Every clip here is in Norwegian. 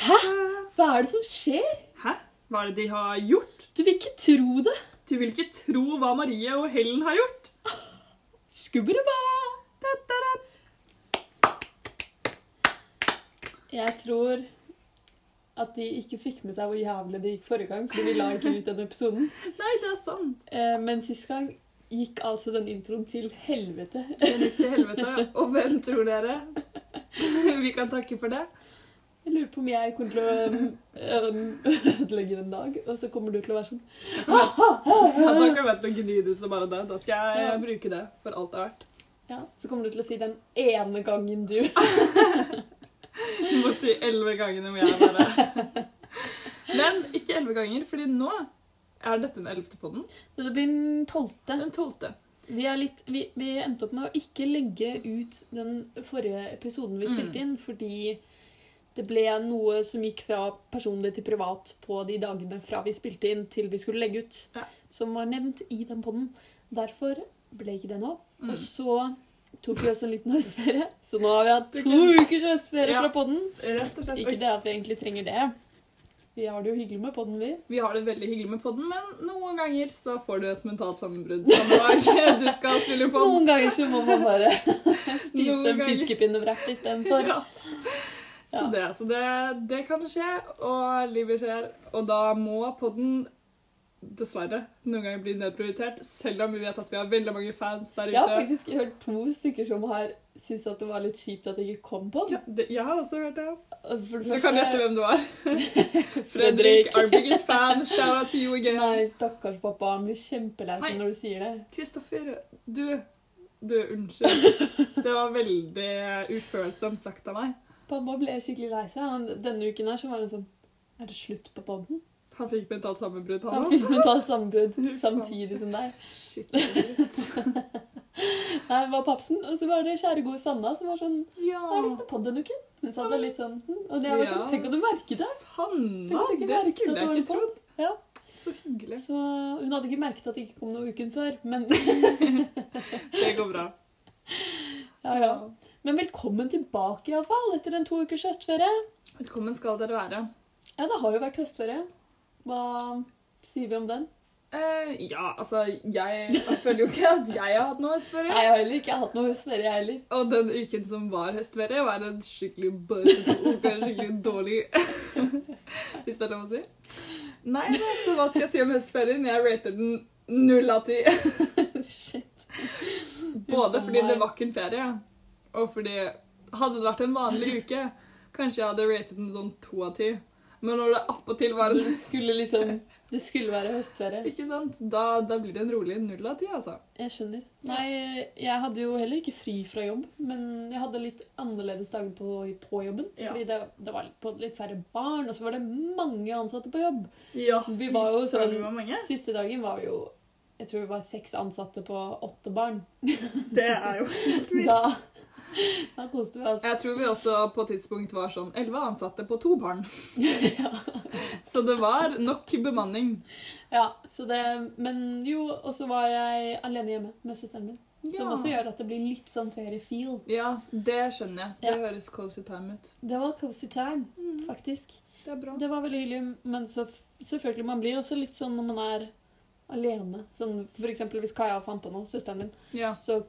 Hæ? Hva er det som skjer? Hæ? Hva er det de har gjort? Du vil ikke tro det. Du vil ikke tro hva Marie og Helen har gjort. Skubbaduba. Jeg tror at de ikke fikk med seg hvor jævlig det gikk forrige gang, fordi vi la ikke ut den episoden. Nei, det er sant. Men sist gang gikk altså den introen til helvete. Den gikk til helvete. Og hvem tror dere? Vi kan takke for det. Jeg lurer på om jeg kommer til å ødelegge en dag, og så kommer du til å være sånn Ja, da kan jeg vente å gni det som bare det. Da skal jeg bruke det for alt det er verdt. Ja, så kommer du til å si den ene gangen du Mot de elleve gangene må jeg være Men ikke elleve ganger, fordi nå er dette den ellevte podden. Det blir den tolvte. Den tolvte. Vi, litt, vi, vi endte opp med å ikke legge ut den forrige episoden vi Mm. spilte inn, fordi det ble noe som gikk fra personlig til privat på de dagene fra vi spilte inn til vi skulle legge ut, Ja. som var nevnt i den podden. Derfor ble ikke det nå. Mm. Og så tok vi også en liten høstferie, så nå har vi hatt to ukers høstferie Ja. fra slett. Ikke det at vi egentlig trenger det. Vi har det jo hyggelig med podden, vi. Vi har det veldig hyggelig med podden, men noen ganger så får du et mentalt sammenbrudd samme dag du skal spille pod. Noen ganger så må man bare spise Noen en fiskepinnebrett istedenfor. Ja. Så, det, så det, det kan skje, og livet skjer. Og da må podden dessverre noen ganger blir nedprioritert, selv om vi vet at vi har veldig mange fans der ute. Jeg har faktisk hørt to stykker som har syntes at det var litt kjipt at jeg ikke kom på Ja, den. det, jeg har også hørt det. Det Du kan gjette hvem du er. Fredrik. Our biggest fan. Shout out to you again. Nei, stakkars pappa. Han blir kjempelei seg når du sier det. Kristoffer, du Du, unnskyld. Det var veldig ufølsomt sagt av meg. Pappa ble skikkelig lei seg. Denne uken her så var han sånn Er det slutt på podden? Han fikk mentalt sammenbrudd, Han han fikk mentalt sammenbrudd samtidig som deg. Shit. Nei, det var papsen. Og så var det kjære gode Sanna som var sånn Ja. Har litt podd denne uken. Hun sa det litt sånn hm, Og jeg var sånn Tenk om du merket det! Sanna, at du ikke det skulle at det jeg ikke trodd. Ja. Så hyggelig. Så hun hadde ikke merket at det ikke kom noe uken før. Men Det går bra. ja, ja. Men velkommen tilbake, iallfall, etter en to ukers høstferie. Velkommen skal dere være. Ja, det har jo vært høstferie. Hva sier vi om den? Uh, ja, altså, jeg, jeg føler jo ikke at jeg har hatt noe høstferie. Nei, jeg har heller ikke hatt noe høstferie, jeg heller. Og den uken som var høstferie, var en skikkelig bøsete uke. Skikkelig dårlig Hvis det er lov å si. Nei, så hva skal jeg si om høstferien? Jeg rater den null av ti. Shit. Både fordi det var ikke en ferie, og fordi hadde det vært en vanlig uke, kanskje jeg hadde ratet den sånn to av ti. Men når det appåtil var Det skulle liksom Det skulle være høstferie. Ikke sant? Da, da blir det en rolig null av ti, altså. Jeg skjønner. Nei, jeg hadde jo heller ikke fri fra jobb, men jeg hadde litt annerledes dager på, på jobben. Ja. Fordi det, det var litt, litt færre barn, og så var det mange ansatte på jobb. Ja, Vi var jo sånn- var. Siste dagen var vi jo Jeg tror vi var seks ansatte på åtte barn. Det er jo helt vilt. Da, da koste vi oss. Jeg tror vi også på et tidspunkt var sånn elleve ansatte på to barn. Så det var nok bemanning. Ja, så det Men jo, og så var jeg alene hjemme med søsteren min. Som også gjør at det blir litt sånn feriefeel. Ja, det skjønner jeg. Det Ja. høres cozy time ut. Det var cozy time, faktisk. Det bra. Det var veldig hyggelig, men så selvfølgelig, man blir også litt sånn når man er alene. Sånn for eksempel hvis Kaja fant på noe, søsteren min, Ja. så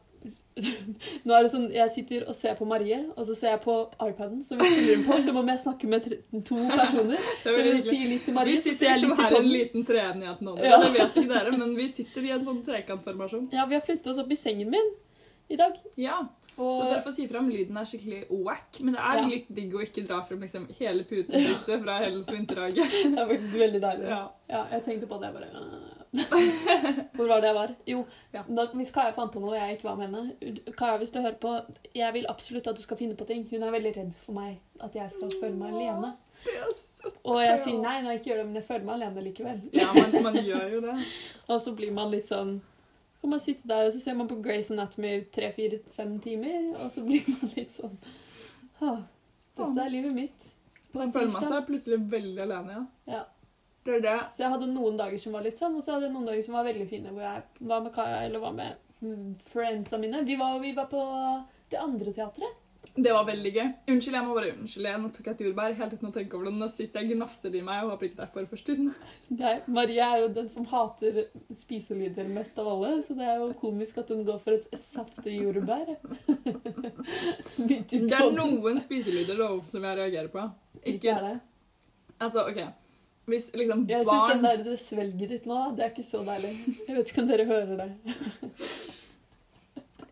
Nå er det sånn, Jeg sitter og ser på Marie, og så ser jeg på iPaden, som vi spiller på, som om jeg snakker med to personer. Det vil si vi litt til Vi Marie, så sitter liksom her i en liten treenighet nå. Ja. Det vet ikke dere, men vi sitter i en sånn trekantformasjon. Ja, vi har flyttet oss opp i sengen min i dag. Ja, så dere får si fra om lyden er skikkelig wack, men det er Ja. litt digg å ikke dra frem liksom hele putebrysset fra Hellens vinterhage. det er faktisk veldig deilig. Ja. Ja, jeg tenkte på det, bare. Hvor var det jeg var? Jo, Ja. da, hvis Kaja fant på noe jeg ikke var med henne Kaja, hvis du hører på, jeg vil absolutt at du skal finne på ting. Hun er veldig redd for meg, at jeg skal føle meg alene. Det er søtt. Og jeg sier nei, nei, ikke gjør det, men jeg føler meg alene likevel. Ja, man, man gjør jo det. Og så blir man litt sånn Kan man sitte der, og så ser man på Grace Anatomy tre-fire-fem timer, og så blir man litt sånn Dette er livet mitt. På Man føler man seg plutselig veldig alene, ja. Ja. Det det. Så jeg hadde noen dager som var litt sånn, og så hadde jeg noen dager som var veldig fine, hvor jeg var med Kaja eller var med mm, friendsa mine. Vi var, vi var på det andre teatret. Det var veldig gøy. Unnskyld, jeg må bare unnskylde. Nå tok jeg et jordbær helt uten å tenke over det. Nå sitter jeg og gnafser i meg og håper ikke det er for forstyrrende. Jeg, Marie er jo den som hater spiselyder mest av alle, så det er jo komisk at hun går for et saftig jordbær. Det er noen spiselyder da, som jeg reagerer på. Ikke Ikke er det. Altså, OK. Hvis liksom Jeg syns den der det svelget ditt nå, det er ikke så deilig. Jeg vet ikke om dere hører det.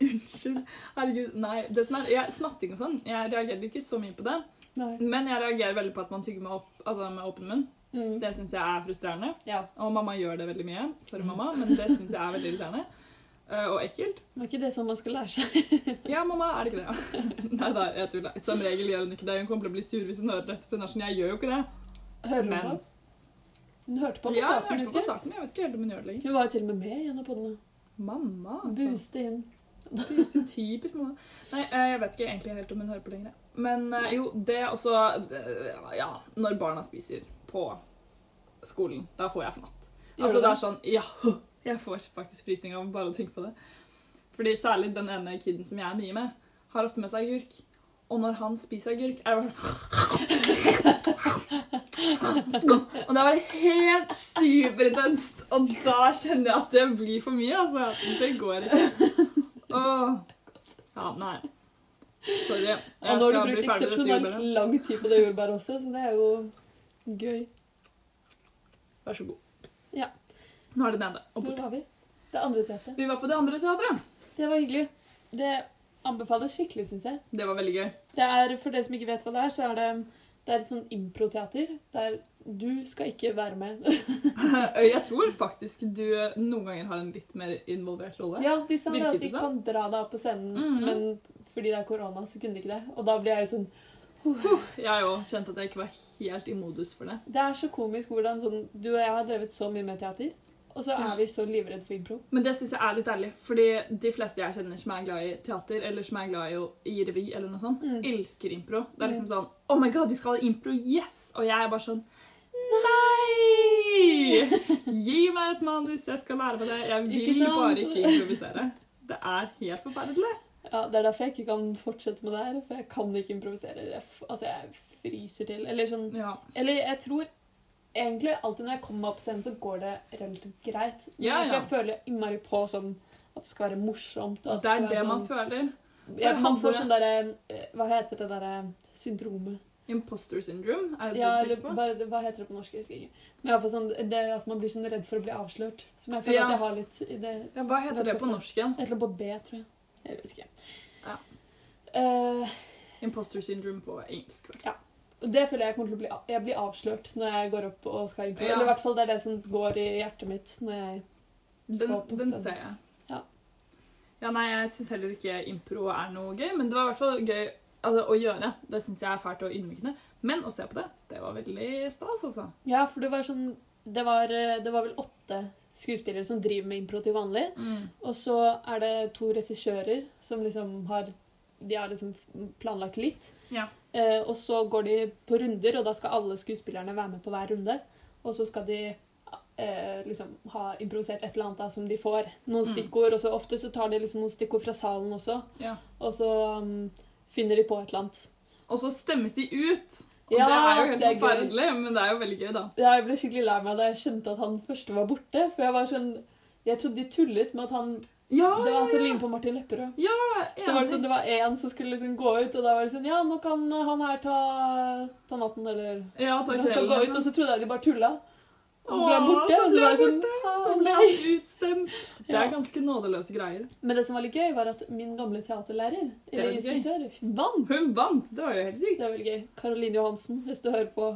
Unnskyld. Herregud. Nei, det som er jeg, Smatting og sånn, jeg reagerer ikke så mye på det. Nei. Men jeg reagerer veldig på at man tygger med, opp, altså med åpen munn. Mm. Det syns jeg er frustrerende. Ja. Og mamma gjør det veldig mye. Sorry, Mm. mamma, men det syns jeg er veldig irriterende. Eh, og ekkelt. Var ikke det sånn man skal lære seg? Ja, mamma, er det ikke det? Nei da, jeg tuller. Som regel gjør hun ikke det. Hun kommer til å bli sur hvis hun hører det. For hun er sånn, jeg gjør jo ikke det. Hører du Men- på? Hun hørte på på Ja, hun starten, hørte på starten. Jeg vet ikke helt om hun gjør det lenger. Hun var jo til og med med i en av podene. Mamma, altså. Buste inn. Er typisk mamma. Nei, eh, jeg vet ikke egentlig helt om hun hører på lenger. Men eh, jo, det er også eh, Ja, når barna spiser på skolen, da får jeg fnatt. Altså, det er sånn Ja, jeg får faktisk frysninger av bare å tenke på det. Fordi særlig den ene kiden som jeg er mye med, har ofte med seg agurk. Og når han spiser agurk, er det bare Og det var helt superintenst. Og da kjenner jeg at det blir for mye, altså. Det går ikke. Åh. Ja, nei. Sorry. Jeg Og nå har du brukt eksepsjonelt lang tid på det jordbæret også, så det er jo gøy. Vær så god. Ja. Nå er det nede. Og Hvor var vi? Det andre teatret. Vi var på det andre teatret. Det var hyggelig. Det anbefales skikkelig, syns jeg. Det var veldig gøy. Det er, For dere som ikke vet hva det er, så er det, det er et sånn improteater der du skal ikke være med. Jeg tror faktisk du noen ganger har en litt mer involvert rolle. Ja, de sa det Virket at de sånn? kan dra deg opp på scenen, Mhm. men fordi det er korona, så kunne de ikke det. Og da blir jeg litt sånn Jeg òg kjente at jeg ikke var helt i modus for det. Det er så komisk hvordan sånn Du og jeg har drevet så mye med teater, og så er vi så livredde for impro. Men det syns jeg er litt ærlig, fordi de fleste jeg kjenner som er glad i teater, eller som er glad i, i revy, eller noe sånt, Mm. elsker impro. Det er liksom sånn Oh my god, vi skal ha impro! Yes! Og jeg er bare sånn Nei! Gi meg et manus, jeg skal lære meg det. Jeg vil ikke bare ikke improvisere. Det er helt forferdelig. Ja, Det er derfor jeg ikke kan fortsette med det her, for jeg kan ikke improvisere. Jeg, altså, jeg fryser til. Eller sånn Ja. Eller jeg tror egentlig alltid når jeg kommer meg opp på scenen, så går det relativt greit. Men Ja, ja. jeg føler innmari på sånn at det skal være morsomt. At Det er det være man sånn, føler. ja, Man får sånn derre eh, Hva heter det derre syndromet? Imposter syndrome, er det det ja, du tenker på? bare, hva heter det på norsk? Jeg husker ikke. Men i hvert fall sånn, det at man blir sånn redd for å bli avslørt. Som jeg føler Ja. at jeg har litt i det Ja, hva heter det på norsk igjen? Et eller annet på B, tror jeg. Jeg vet ikke. Ja. Uh, Imposter syndrome på engelsk. vel? og det føler jeg kommer til å bli Jeg blir avslørt når jeg går opp og skal impro. Ja. Eller i hvert fall det er det som går i hjertet mitt når jeg skal opp på den ser jeg. Ja. Ja, nei, jeg syns heller ikke impro er noe gøy, men det var i hvert fall gøy altså, å gjøre. Det syns jeg er fælt og ydmykende. Men å se på det, det var veldig stas, altså. Ja, for det var sånn det var, eh, det var vel åtte skuespillere som driver med impro til vanlig. Og så er det to regissører som liksom har De har liksom planlagt litt. Ja. Eh, og så går de på runder, og da skal alle skuespillerne være med på hver runde. Og så skal de eh, liksom ha improvisert et eller annet da, som de får. Noen Mm. stikkord, og så ofte så tar de liksom noen stikkord fra salen også. Ja. Og så um, finner de på et eller annet. Og så stemmes de ut! Og Ja, det er jo helt er forferdelig, men det er jo veldig gøy, da. Ja, jeg ble skikkelig lei meg da jeg skjønte at han første var borte. For jeg var sånn Jeg trodde de tullet med at han Ja, Det var så ja, lignet på Martin Lepperød. ja. Så var det sånn, det var én som skulle liksom gå ut, og da var det sånn Ja, nå kan han her ta, ta natten, eller Ja, ta takk kan gå ut, liksom. og så trodde jeg de bare tulla. Og så ble han borte, så og så ble sånn Så ble han utstemt. Det er ganske nådeløse greier. Men det som var litt gøy, var at min gamle teaterlærer, er eller instruktør, vant. Hun vant! Det var jo helt sykt. Det var veldig gøy. Caroline Johansen, hvis du hører på.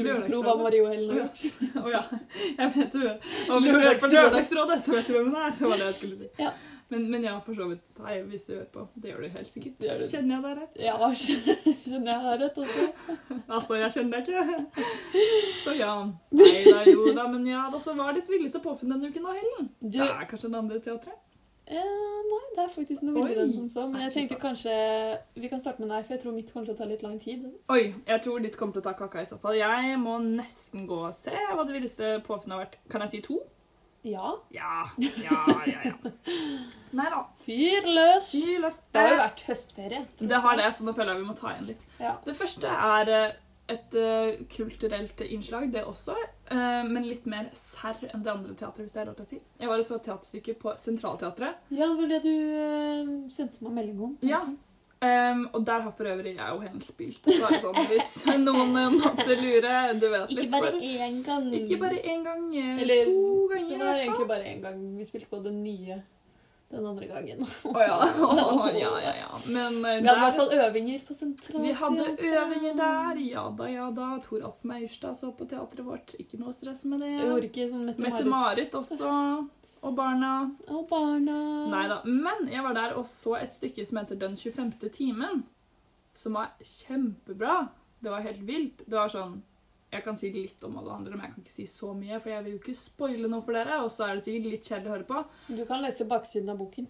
Du vil ikke tro hva Mario Å har ja. gjort. Å ja. Jeg vet jo Og hvis du hører på Lørdagsrådet. Så vet du hvem hun er. Det var det jeg skulle si. Ja. Men, men ja, for så vidt. Nei, hvis du hører på. Det gjør du helt sikkert. Du. Kjenner jeg deg rett? Ja, kjenner jeg deg rett også. Altså, jeg kjenner deg ikke. Så ja. Nei da, jo da. Men ja, da så var det ditt villeste påfunn denne uken da, Helen. Det er kanskje det andre teatret? Eh, nei, det er faktisk noe villere enn som så. Men jeg tenkte kanskje Vi kan starte med deg, for jeg tror mitt kommer til å ta litt lang tid. Oi, jeg tror ditt kommer til å ta kaka i så fall. Jeg må nesten gå og se hva det villeste påfunnet har vært. Kan jeg si to? Ja. Ja, ja, ja. ja. Nei da. Fyr løs! Fyr løs. Det har jo vært høstferie. Det har det, så nå føler jeg vi må ta igjen litt. Ja. Det første er eh, et uh, kulturelt innslag, det også, Uh, men litt mer serr enn det andre teatret, hvis det er lov til å si. Jeg var og så et teaterstykke på Sentralteatret. ja, det var det du uh, sendte meg melding om. Ja. Um, og der har for øvrig jeg og Helen spilt. Bare sånn, hvis noen måtte lure. Du vet litt, Ikke bare for- én gang. Ikke bare én gang, Eller, to ganger Det var egentlig bare én gang. Vi spilte på det nye den andre gangen. Å ja. Oh, ja, ja, ja. Men eh, Vi hadde i hvert fall øvinger på sentralteatret. Vi hadde øvinger der. Ja da, ja da. Toralf Maurstad så på teatret vårt. Ikke noe stress med det. Jeg ikke Mette-Marit. Mette-Marit også. Og barna. Og barna. Nei da. Men jeg var der og så et stykke som heter Den 25. timen. Som var kjempebra. Det var helt vilt. Det var sånn Jeg kan si litt om alle andre, men jeg kan ikke si så mye, for jeg vil jo ikke spoile noe for dere. Og så er det sikkert litt kjedelig å høre på. Du kan lese baksiden av boken.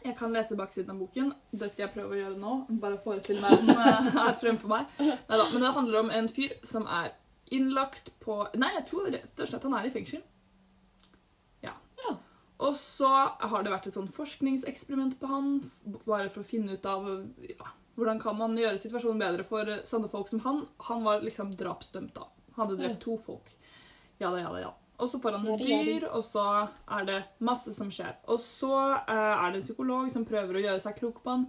Jeg kan lese baksiden av boken. Det skal jeg prøve å gjøre nå. Bare forestille meg den eh, her fremfor meg. Neida, men det handler om en fyr som er innlagt på Nei, jeg tror rett og slett han er i fengsel. Ja. Ja. Og så har det vært et sånn forskningseksperiment på han, bare for å finne ut av ja, hvordan kan man gjøre situasjonen bedre for eh, sånne folk som han. Han var liksom drapsdømt, da. Han hadde drept to folk. Ja da, ja da, ja. Og så får han et dyr, og så er det masse som skjer. Og så eh, er det en psykolog som prøver å gjøre seg klok på han.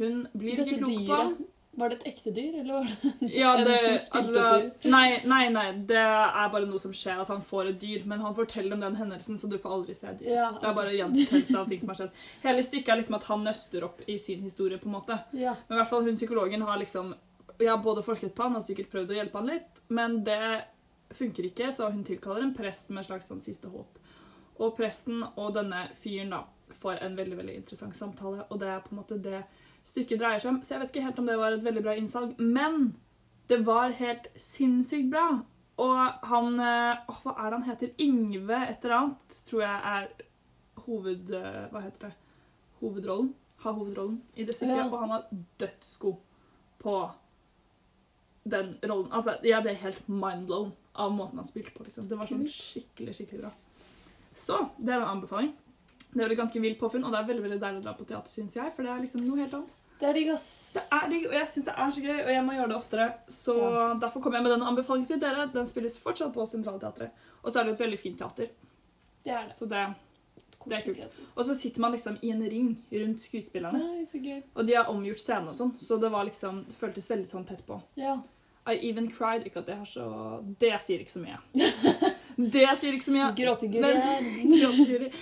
Hun blir Dette ikke klok på han. Var det et ekte dyr, eller var det Ja, En det, som spilte altså, nei, nei, nei, det er bare noe som skjer, at han får et dyr. Men han forteller om den hendelsen, så du får aldri se dyr. Ja, Det er bare gjentakelse av ting som har skjedd. Hele stykket er liksom at han nøster opp i sin historie, på en måte. Ja. Men i hvert fall hun psykologen har liksom Jeg har både forsket på han og sikkert prøvd å hjelpe han litt, men det funker ikke, så hun tilkaller en prest med et slags sånn siste håp. Og presten og denne fyren da får en veldig veldig interessant samtale, og det er på en måte det stykket dreier seg om. Så jeg vet ikke helt om det var et veldig bra innsalg, men det var helt sinnssykt bra. Og han eh, åh, Hva er det han heter? Yngve et eller annet, tror jeg er hoved... eh, Hva heter det? Hovedrollen. Har hovedrollen i det stykket. Ja. Og han var dødsgod på den rollen. Altså, jeg ble helt mindblown av måten han spilte på. liksom. Det var sånn skikkelig, skikkelig bra. Så det er en anbefaling. Det er et ganske vilt påfunn, og det er veldig veldig deilig å dra på teater, syns jeg. For det er liksom noe helt annet. Det er digg, ass. Det er digg, og jeg syns det er så gøy, og jeg må gjøre det oftere. Så Ja. derfor kommer jeg med denne anbefalingen til dere. Den spilles fortsatt på Sentralteatret. Og så er det et veldig fint teater. Det er det. Så det, det er kult. Og så sitter man liksom i en ring rundt skuespillerne. Nei, så gøy. Og de har omgjort scenen og sånn, så det var liksom, det føltes veldig sånn tett på. Ja. I even cried. Ikke at det har så Det sier ikke så mye. det sier ikke så mye. Gråteguri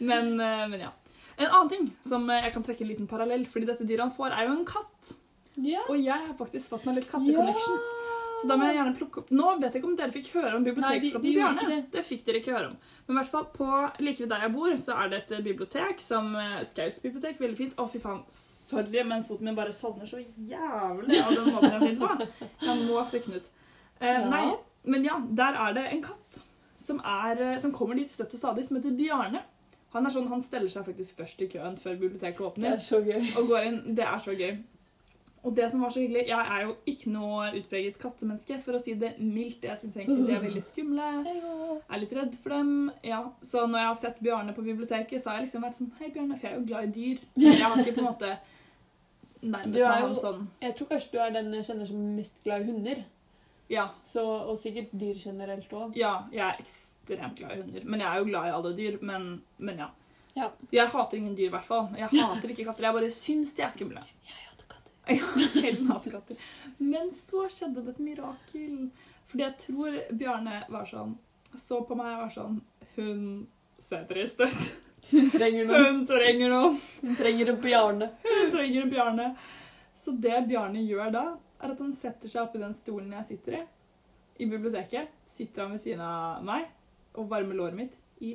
Men- Men, eh, ja. En annen ting som eh, jeg kan trekke en liten parallell, fordi dette dyret han får, er jo en katt. Ja. Og jeg har faktisk fått meg litt Ja. Så da må jeg gjerne plukke opp Nå vet jeg ikke om dere fikk høre om bibliotekskatten de Bjarne. det. Det fikk dere ikke høre om. Men i hvert fall på like ved der jeg bor, så er det et eh, bibliotek som Skaus bibliotek. Veldig fint. Å, fy faen. Sorry, men foten min bare sovner så jævlig av den måten jeg sitter på. Jeg må strekke den ut. Eh, Ja. Nei, men ja, der er det en katt som, er, som kommer dit støtt og stadig, som heter Bjarne. Han er sånn, han steller seg faktisk først i køen før biblioteket Det åpner er så gøy. og går inn. Det er så gøy. Og det som var så hyggelig Jeg er jo ikke noe utpreget kattemenneske, for å si det mildt. Jeg syns egentlig de er veldig skumle. Jeg Er litt redd for dem. Ja. Så når jeg har sett Bjarne på biblioteket, så har jeg liksom vært sånn Hei, Bjarne. For jeg er jo glad i dyr. Jeg har ikke på en måte nærmet meg han sånn Jeg tror kanskje du er den jeg kjenner som mest glad i hunder. Ja. Så, og sikkert dyr generelt òg. Ja, jeg er ekstremt glad i hunder. Men jeg er jo glad i alle dyr. Men, men ja. Ja. Jeg hater ingen dyr, i hvert fall. Jeg hater ikke katter. Jeg bare syns de er skumle. Jeg hater katter. Hater katter. Men så skjedde det et mirakel. Fordi jeg tror Bjarne var sånn Så på meg og var sånn Hun setter i støtt. Hun trenger noe. Hun trenger noe. Hun trenger en Bjarne. Hun trenger en Bjarne. Så det Bjarne gjør da, er at han setter seg opp i den stolen jeg sitter i. I biblioteket sitter han ved siden av meg og varmer låret mitt i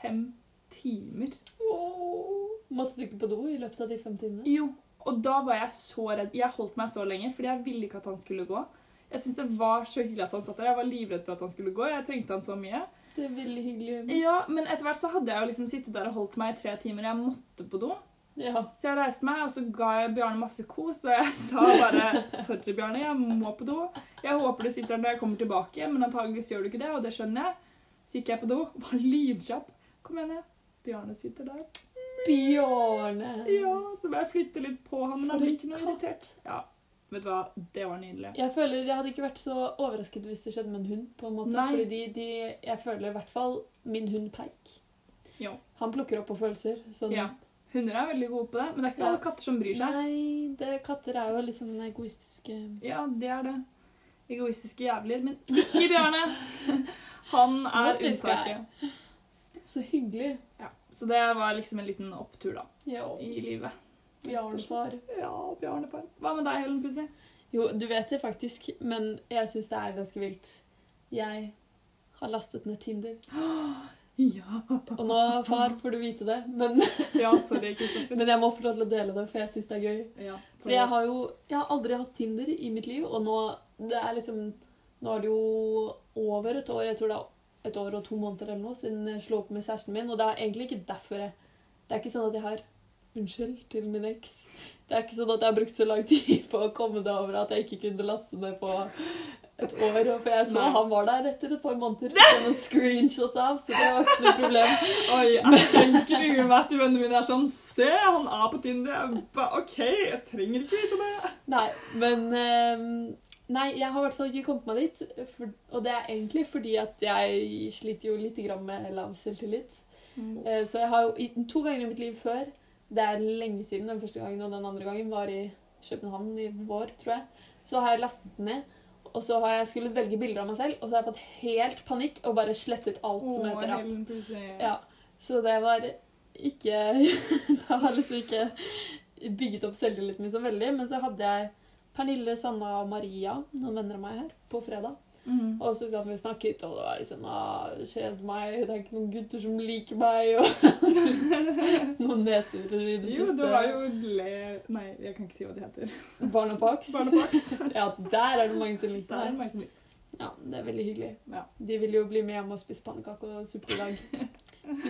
fem timer. Wow. Måtte du ikke på do i løpet av de fem timene? Jo, og da var jeg så redd. Jeg holdt meg så lenge, fordi jeg ville ikke at han skulle gå. Jeg syntes det var så hyggelig at han satt der. Jeg var livredd for at han skulle gå. Jeg trengte han så mye. Det er veldig hyggelig. Ja, Men etter hvert så hadde jeg jo liksom sittet der og holdt meg i tre timer. Jeg måtte på do. Ja. Så jeg reiste meg, og så ga jeg Bjarne masse kos. Og jeg sa bare 'Sorry, Bjarne, jeg må på do'. Jeg håper du sitter der når jeg kommer tilbake, men antageligvis gjør du ikke det, og det skjønner jeg. Så gikk jeg på do, var lydkjapp. Kom igjen, jeg. Bjarne sitter der. Bjørne. Ja, så må jeg flytte litt på han, men han blir ikke noe irritert. Ja, vet du hva? Det var nydelig. Jeg føler Jeg hadde ikke vært så overrasket hvis det skjedde med en hund. på en måte. Nei. Fordi de, de, jeg føler i hvert fall min hund Peik. Ja. Han plukker opp på følelser. Sånn, Ja. Hunder er veldig gode på det, men det er ikke Ja. alle katter som bryr seg. Nei, det, katter er jo litt sånn egoistiske Ja, det er det. Egoistiske jævler, men ikke Bjarne. Han er unntaket. Så hyggelig. Ja, så det var liksom en liten opptur da, Ja, i livet. Bjarnefar. Ja, Bjarnefar. Hva med deg, Helen Pussy? Jo, du vet det faktisk, men jeg syns det er ganske vilt. Jeg har lastet ned Tinder. Ja. Og nå, far, får du vite det, men, Ja, sorry, men jeg må få lov til å dele det, for jeg syns det er gøy. Ja, Fordi jeg har jo jeg har aldri hatt Tinder i mitt liv, og nå det er liksom Nå er det jo over et år, jeg tror det er et år og to måneder eller noe, siden jeg slo opp med kjæresten min, og det er egentlig ikke derfor jeg Det er ikke sånn at jeg har Unnskyld til min eks. Det er ikke sånn at jeg har brukt så lang tid på å komme det over at jeg ikke kunne laste ned på et år. For jeg så Nei. han var der etter et par måneder. Det noen screenshots av, så det var ikke noe problem. Oi, jeg gruer meg til vennene mine er sånn Se, han er på Tinder. OK, jeg trenger ikke vite det. Nei, men ehm, Nei, jeg har i hvert fall ikke kommet meg dit. For, og det er egentlig fordi at jeg sliter jo litt grann med lav selvtillit. Eh, så jeg har jo to ganger i mitt liv før Det er lenge siden. Den første gangen og den andre gangen var i København i vår, tror jeg. Så har jeg lastet den ned. Og så har jeg skulle velge bilder av meg selv, og så har jeg fått helt panikk og bare slettet alt som Å, heter app. Ja, så det var ikke Det har liksom ikke bygget opp selvtilliten min så veldig. Men så hadde jeg Pernille, Sanna og Maria, noen venner av meg her, på fredag. Mhm. Og så satt vi og snakket, og det var liksom ah, 'Kjent meg, det er ikke noen gutter som liker meg, og noen nedturer i det Jo, siste. du har jo le... Nei, jeg kan ikke si hva det heter. Barnepax. Barnepax. ja, der er det mange som Det liker er meg. mange som liker. Ja, det er veldig hyggelig. Ja. De vil jo bli med hjem og spise pannekaker og suppe i dag.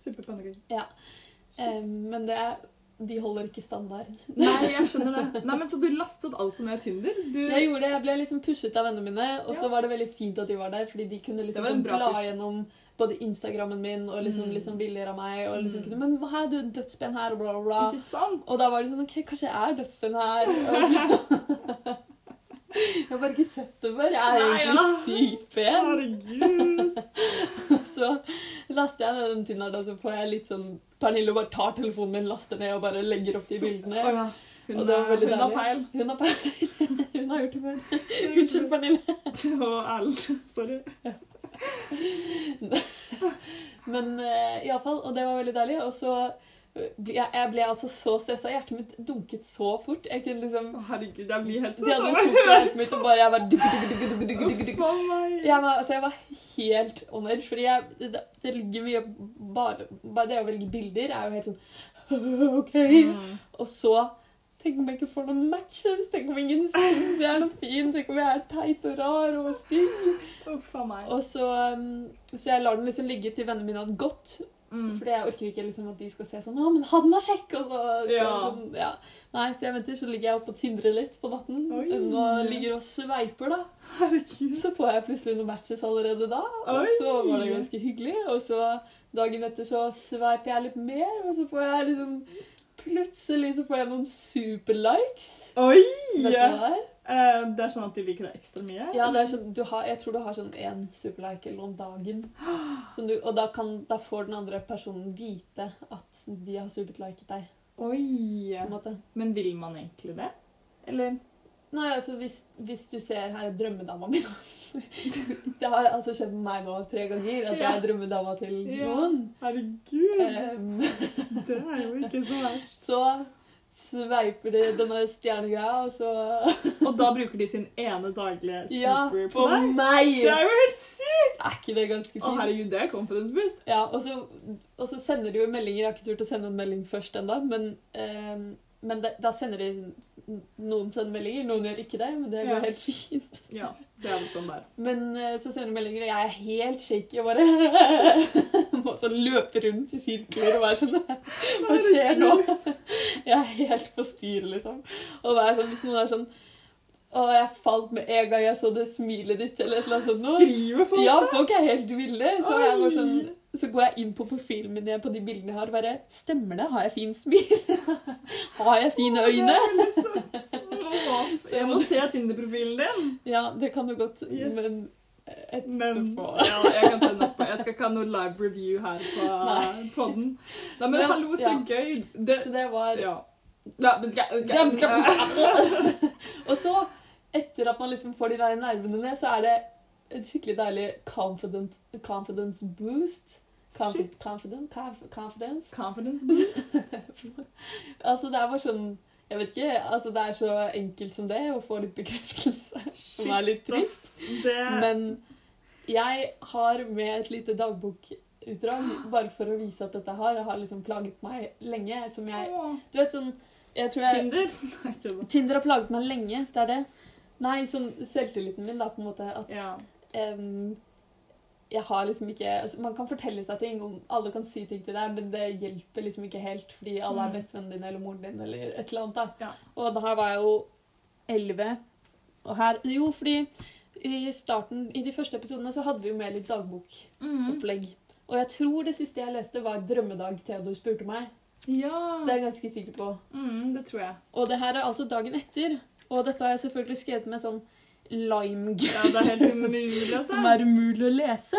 Suppe og Ja. Eh, men det er, de holder ikke standarden. Nei, jeg skjønner det. Nei, men Så du lastet alt som er Tinder? Du... Jeg gjorde det, jeg ble liksom pushet av vennene mine, og så Ja. var det veldig fint at de var der, fordi de kunne liksom sånn bla push. gjennom både Instagrammen min og liksom, Mm. liksom bilder av meg, og liksom Mm. kunne Men her, du er dødspenn her, og bla, bla, bla. Ikke sant? Og da var det sånn OK, kanskje jeg er dødsben her. Så, jeg har bare ikke sett det før. Jeg er Nei, egentlig ja. sykt pen. Herregud. Så laster jeg den Tinderen, og så får jeg litt sånn Pernille bare tar telefonen min, laster ned og bare legger opp de Så- bildene. Å ja. Hun, Og det var veldig hun har peil. Hun har peil. Hun har gjort det før. Unnskyld, Pernille. Og Erlend. Sorry. Men uh, iallfall, og det var veldig deilig. Og så eh, jeg, jeg ble altså så stressa. Hjertet mitt dunket så fort. Jeg kunne liksom Å, herregud, jeg blir helt De hadde tok hjertet mitt, og bare jeg bare duk, duk, duk, duk. Jeg altså jeg var helt on edge, fordi jeg, det, det ligger mye bare, bare det å velge bilder er jo helt sånn OK. Mm. Og så Tenk om jeg ikke får noen matches? Tenk om ingen syns jeg er noe fin? Tenk om jeg er teit og rar og stygg? Oh. Og så, um, så jeg lar den liksom ligge til vennene mine hadde gått. Mm. Fordi jeg orker ikke liksom at de skal se sånn 'Å, men han er kjekk!' Og så, Ja. sånn, ja. Nei, så jeg venter, så ligger jeg oppe og tindrer litt på natten. Oi. Og ligger og sveiper, da. Herregud. Så får jeg plutselig noen matches allerede da. Og Oi. så var det ganske hyggelig. Og så dagen etter så sveiper jeg litt mer, og så får jeg liksom Plutselig så får jeg noen superlikes. Vet du hva det er? Eh, det er sånn at de liker det ekstra mye? Ja, det sånn, du har, jeg tror du har sånn én superlike eller om dagen. Som du, og da, kan, da får den andre personen vite at de har superliket deg. Oi! Men vil man egentlig det? Eller? Nei, altså hvis, hvis du ser her er drømmedama mi Det har altså skjedd med meg nå tre ganger at jeg Ja. er drømmedama til Ja. noen. Herregud, Um, det er jo ikke så verst. så sveiper de denne stjernegreia, og så Og da bruker de sin ene daglige Ja, super på på deg? meg! Det er jo helt sykt! Er ikke det ganske fint? Å, herregud, det er confidence boost. Ja, og så, og så sender de jo meldinger. Jeg har ikke turt å sende en melding først ennå, men, eh, men de, da sender de Noen sender meldinger, noen gjør ikke det, men det går Ja. helt fint. Ja, det er sånn der. Men eh, så sender hun meldinger, og jeg er helt shaky og bare Må så løpe rundt i sirkler og være sånn Hva skjer nå? Jeg er helt på styr, liksom. Og være sånn, hvis noen er sånn Å, jeg falt med en gang jeg så det smilet ditt, eller annet sånt. noe. Skriver folk Ja, folk er helt ville. Så sånn så går jeg inn på profilen min på de bildene jeg har, og bare Stemmer det? Har jeg fin smil? har jeg fine øyne? Det er veldig søtt. Åh, Så Jeg må se Tinder-profilen din. Ja, det kan du godt, Yes. men etterpå Men ja, jeg kan tenne opp. Jeg skal ikke ha noe live review her på poden. Nei, men Men, hallo, så ja. gøy. Det, Så det var ja. Men skal, skal, skal- Og så, etter at man liksom får de der nervene ned, så er det et skikkelig deilig confident, confidence boost. Confident, conf confidence. Confidence boost. altså, det er bare sånn Jeg vet ikke. altså Det er så enkelt som det å få litt bekreftelse. Som er litt trist. Det, Men jeg har med et lite dagbokutdrag, bare for å vise at dette har, har liksom plaget meg lenge. Som jeg Du vet sånn jeg tror jeg, Tinder? Tinder har plaget meg lenge. Det er det. Nei, sånn selvtilliten min, da, på en måte. At Ja. em, jeg har liksom ikke altså, Man kan fortelle seg ting, og alle kan si ting til deg, men det hjelper liksom ikke helt, fordi alle er Mm. bestevennen din eller moren din eller et eller annet. da. Ja. Og da her var jeg jo elleve. Og her Jo, fordi i starten, i de første episodene, så hadde vi jo med litt dagbokopplegg. Mm. Og jeg tror det siste jeg leste, var 'Drømmedag Theodor spurte meg'. ja. Det er jeg ganske sikker på. Mm, det tror jeg. Og det her er altså dagen etter. Og dette har jeg selvfølgelig skrevet med sånn lime Ja, det er helt umulig å se. som er umulig å lese.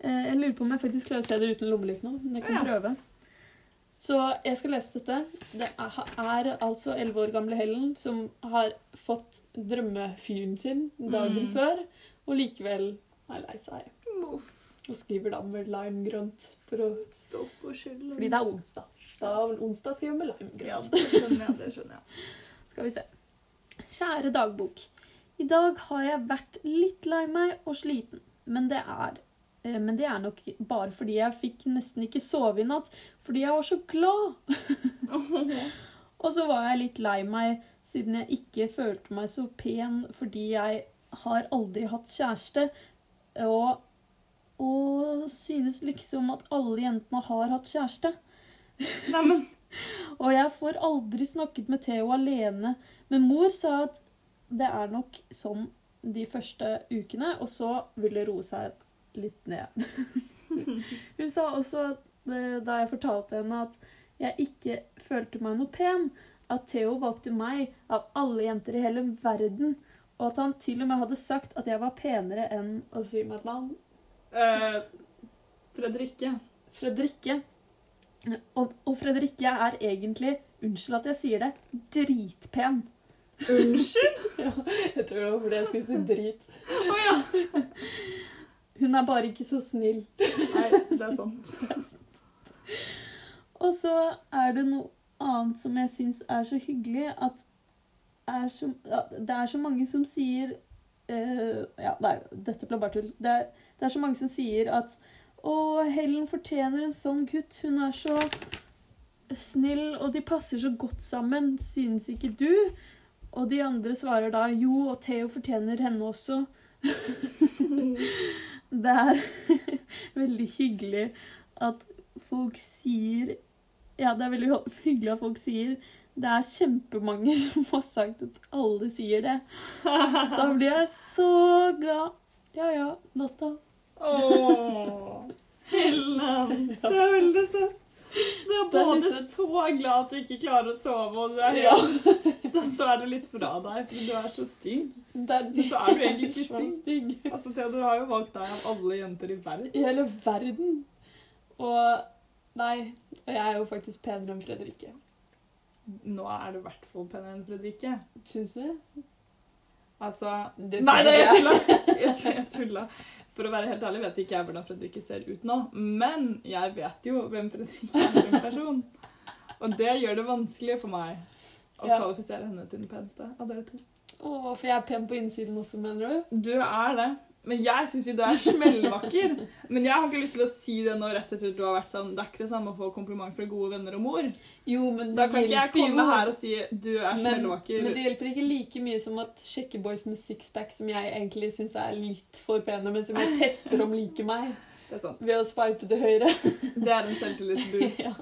Eh, Jeg lurer på om jeg faktisk klarer å se det uten lommelykt nå. Men jeg kan Ja. prøve. Så jeg skal lese dette. Det er, altså elleve år gamle Helen som har fått drømmefyren sin dagen Mm. før, og likevel er lei seg. Og skriver da med limegrønt. For å, Stå og skylden. fordi det er onsdag. Da onsdag skriver med Ja, limegrønt. det skjønner jeg. Det skjønner jeg. Skal vi se. Kjære dagbok. I dag har jeg vært litt lei meg og sliten, men det er eh, men det er nok bare fordi jeg fikk nesten ikke sove i natt, fordi jeg var så glad. Og så var jeg litt lei meg siden jeg ikke følte meg så pen fordi jeg har aldri hatt kjæreste, og, og synes liksom at alle jentene har hatt kjæreste. Neimen, Og jeg får aldri snakket med Theo alene. Men mor sa at det er nok sånn de første ukene, og så vil det roe seg litt ned. Hun sa også eh, da jeg fortalte henne at jeg ikke følte meg noe pen, at Theo valgte meg av alle jenter i hele verden, og at han til og med hadde sagt at jeg var penere enn å si meg et navn. Uh, Fredrikke. Fredrikke. Og, og Fredrikke er egentlig, unnskyld at jeg sier det, dritpen. Unnskyld? Jeg tror det var fordi jeg skulle si drit. Oh, ja. Hun er bare ikke så snill. Nei, det er sant. Og så er det noe annet som jeg syns er så hyggelig, at er så, ja, det er så mange som sier uh, Ja, nei, dette ble bare tull. Det er, det er så mange som sier at Å, Helen fortjener en sånn gutt. Hun er så snill, og de passer så godt sammen. Synes ikke du? Og de andre svarer da jo, og Theo fortjener henne også. Det er veldig hyggelig at folk sier Ja, det er veldig hyggelig at folk sier Det er kjempemange som har sagt at alle sier det. Da blir jeg så glad. Ja ja, natta. Helen. Det er veldig søtt. Så du er både så glad at du ikke klarer å sove, og du er Ja. helt, og så er du litt fra deg, for du er så stygg. Er, Men så er du egentlig ikke stygg. stygg. Altså, Theodor har jo valgt deg av alle jenter i verden. I hele verden. Og Nei, og jeg er jo faktisk penere enn Fredrikke. Nå er du i hvert fall penere enn Fredrikke. Syns du? Altså Det Nei, det nei, jeg jeg. tulla! Jeg, jeg tulla. For å være helt ærlig vet ikke jeg hvordan Fredrikke ser ut nå, men jeg vet jo hvem Fredrikke er som person. Og det gjør det vanskelig for meg å Ja. kvalifisere henne til den peneste av dere to. Å, for jeg er pen på innsiden også, mener du? Du er det. Men jeg syns jo du er smellvakker. Men jeg har ikke lyst til å si det nå rett etter at du har vært sånn Det er ikke det samme å få kompliment fra gode venner og mor. Jo, men det Da kan ikke jeg komme jo. her og si du er smellvakker. men det hjelper ikke like mye som at sjekkeboys med sixpack, som jeg egentlig syns er litt for pene, men som jeg tester om liker meg Det er sant. ved å swipe til høyre. Det er en selvtillitsboost. ja,